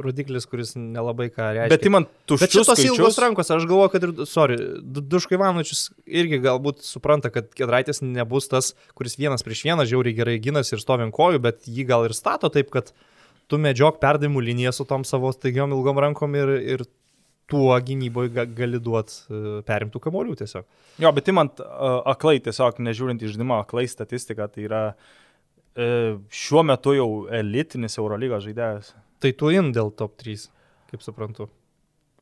rodiklis, kuris nelabai ką reiškia. Bet imant Bet tuščius šitos ilgos skaičius, rankos, aš galvoju, kad ir, sorry, Du- Duškai Ivanovičius irgi galbūt supranta, kad Kedraitis nebus tas, kuris vienas prieš vieną žiauriai gerai gynasi ir stovi ant kojų, bet jį gal ir stato taip, kad tu medžiok perdavimų liniją su tom savo staigiom ilgom rankom ir, ir tuo gynyboje ga, gali duoti perimtų kamolių tiesiog. jo, bet imant uh, aklai, tiesiog nežiūrint į žaidimą, aklai statistiką, tai yra uh, šiuo metu jau elitinis Eurolygos žaidėjas. Tai tu in dėl top 3, kaip suprantu.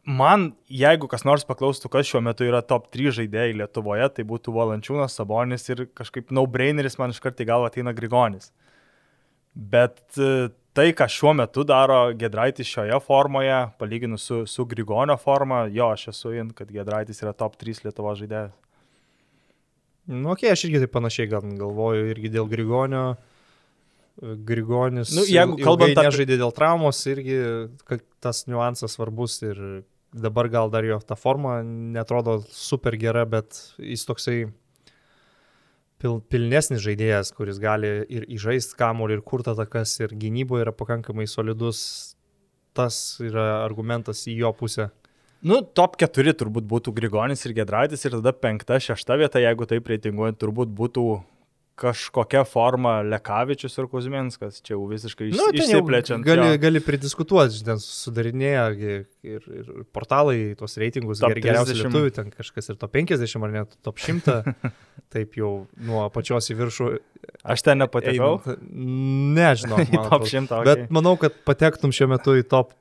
Man, jeigu kas nors paklaustų, kas šiuo metu yra top 3 žaidėjai Lietuvoje, tai būtų Valančiūnas, Sabonis ir kažkaip no-braineris man iš karto į galvą ateina Grigonis. Bet e, tai, ką šiuo metu daro Gedraitis šioje formoje, palyginus su, su Grigonio forma, jo, aš esu in, kad Gedraitis yra top 3 Lietuvo žaidėjas. Nu, okei, okay, aš irgi taip panašiai gal galvoju, irgi dėl Grigonio. Grigonis Nu, jeigu kalbant apie... nežaidė dėl traumos, irgi tas niuansas svarbus ir dabar gal dar jo ta forma netrodo super gera, bet jis toksai pil, pilnesnis žaidėjas, kuris gali ir įžaisti kamuolį, ir kurti atakas, ir gynyboje yra pakankamai solidus. Tas yra argumentas į jo pusę. Nu, top 4 turbūt būtų Grigonis ir Gedraitis ir tada 5-6 vieta, jeigu taip reitinguojant, turbūt būtų kažkokia forma Lekavičius ir Kuzminskas. Čia jau visiškai iš, Nu, išsiplečiant. Gali, jo. gali pridiskutuoti, ten sudarinėja ir, ir portalai tuos reitingus, ger, geriausių 30. lietuvių, ten kažkas ir top 50 ar net top 100, *laughs* taip jau nuo pačios į viršų. Aš ten nepatekau. Nežinau. *laughs* Top atrodo. 100. Bet Okay. manau, kad patektum šiuo metu į top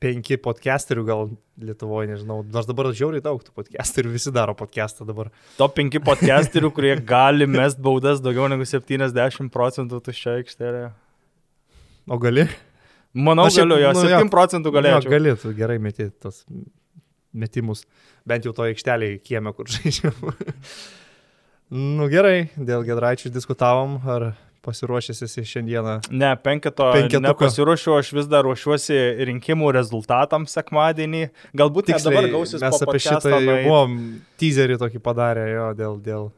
5 podcasterių gal Lietuvoje, nežinau. Nors dabar žiauriai daug tų podcasterių, visi daro podcastą dabar. Top 5 podcasterių, kurie gali mest baudas daugiau negu 70 procentų tuščio aikštelėje. O gali? Manau, Na, šiaip, galiu, jo, nu, 7 jo. procentų galėčiau. Jo, gali, tu gerai meti tos metimus. Bent jau to aikštelėje kieme, kur žaidžiam. *laughs* nu gerai, dėl Gedraičių diskutavom, ar pasiruošęs esi šiandieną. Ne, penketo nepasiruošiu, aš vis dar ruošiuosi rinkimų rezultatams sekmadienį. Galbūt tik dabar gausis mes apie šitą jau buvom teaserį tokį padarę jo dėl, dėl,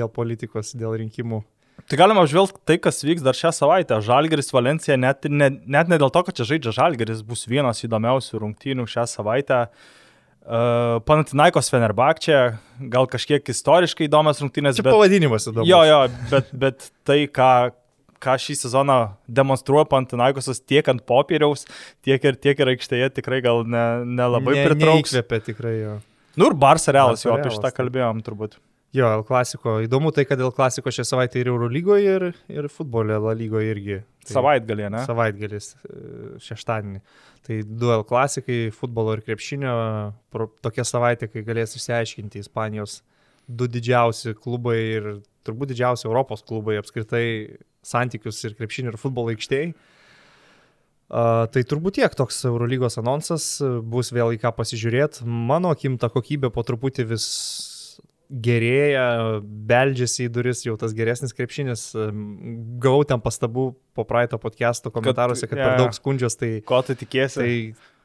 dėl politikos, dėl rinkimų. Tai galima apžvelgti tai, kas vyks dar šią savaitę. Žalgeris Valencija, net, ir ne, net ne dėl to, kad čia žaidžia Žalgeris, bus vienas įdomiausių rungtynių šią savaitę. Uh, Panatinaikos Fenerbakčia, gal kažkiek istoriškai įdomias rungtynės, Čia bet... pavadinimas įdomus. Jo, jo, bet, bet tai, ką, ką šį sezoną demonstruoja Pantinaikosas tiek ant popieriaus, tiek ir, tiek ir aikštėje, tikrai gal ne, nelabai Ne- pritrauks. neįkvepia tikrai jo. Nu ir Barça Realas, jau apie šitą kalbėjom turbūt. Jo, L klasiko. Įdomu tai, kad dėl klasiko šią savaitę ir Eurolygoje, ir, ir futbole La lygoje irgi. Tai Savaitgalį, ne? Savaitgalis e, šeštadienį. Tai du L klasikai, futbolo ir krepšinio. Tokia savaitė, kai galės išsiaiškinti Ispanijos du didžiausi klubai ir turbūt didžiausi Europos klubai apskritai santykius ir krepšinio ir futbolo aikštėje. Uh, tai turbūt tiek toks Eurolygos anonsas, e, bus vėl į ką pasižiūrėti. Mano akim ta kokybė po truputį vis gerėja, beldžiasi į duris jau tas geresnis krepšinis. Gavau ten pastabų po praeito podcast'o komentaruose, kad, kad jo, per daug skundžios, tai, Ko tu tikėsi? tai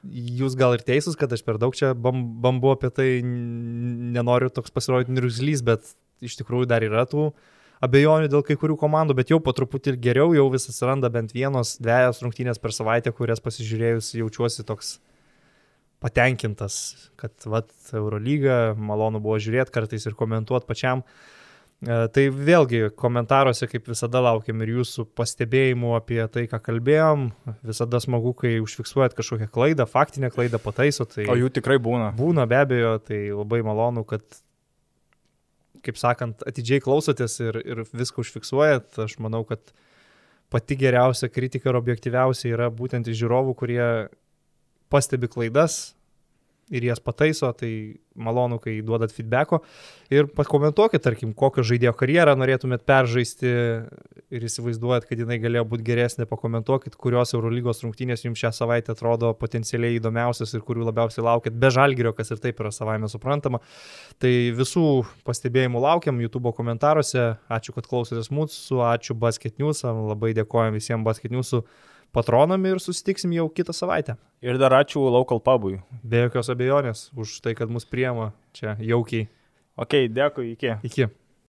jūs gal ir teisūs, kad aš per daug čia bam, bambu apie tai, nenoriu toks pasirodyti nirzlys, bet iš tikrųjų dar yra tų abejonių dėl kai kurių komandų, bet jau po truputį ir geriau, jau vis atsiranda bent vienos, dviejos rungtynės per savaitę, kurias pasižiūrėjus jaučiuosi toks patenkintas, kad vat, Eurolyga, malonu buvo žiūrėti kartais ir komentuoti pačiam. E, Tai vėlgi komentaruose, kaip visada, laukiam ir jūsų pastebėjimų apie tai, ką kalbėjom. Visada smagu, kai užfiksuojat kažkokią klaidą, faktinę klaidą pataiso. Tai O jų tikrai būna. būna be abejo, tai labai malonu, kad, kaip sakant, atidžiai klausotės ir, ir viską užfiksuojat. Aš manau, kad pati geriausia kritika ir objektyviausia yra būtent iš žiūrovų, kurie pastebi klaidas ir jas pataiso, tai malonu, kai duodat feedbacko. Ir pakomentuokit, tarkim, kokią žaidėjo karjerą norėtumėt peržaisti ir įsivaizduojat, kad jinai galėjo būti geresnė, pakomentuokit, kurios Eurolygos rungtynės jums šią savaitę atrodo potencialiai įdomiausias ir kurių labiausiai laukit, be žalgerio, kas ir taip yra savaime suprantama. Tai visų pastebėjimų laukiam YouTube komentaruose. Ačiū, kad klausotės mūsų, ačiū Basket News, labai dėkojam visiems Basket News patronam ir susitiksim jau kitą savaitę. Ir dar ačiū Local Pubui. Be jokios abejonės už tai, kad mus priema čia jaukiai. Ok, dėkui, iki. Iki.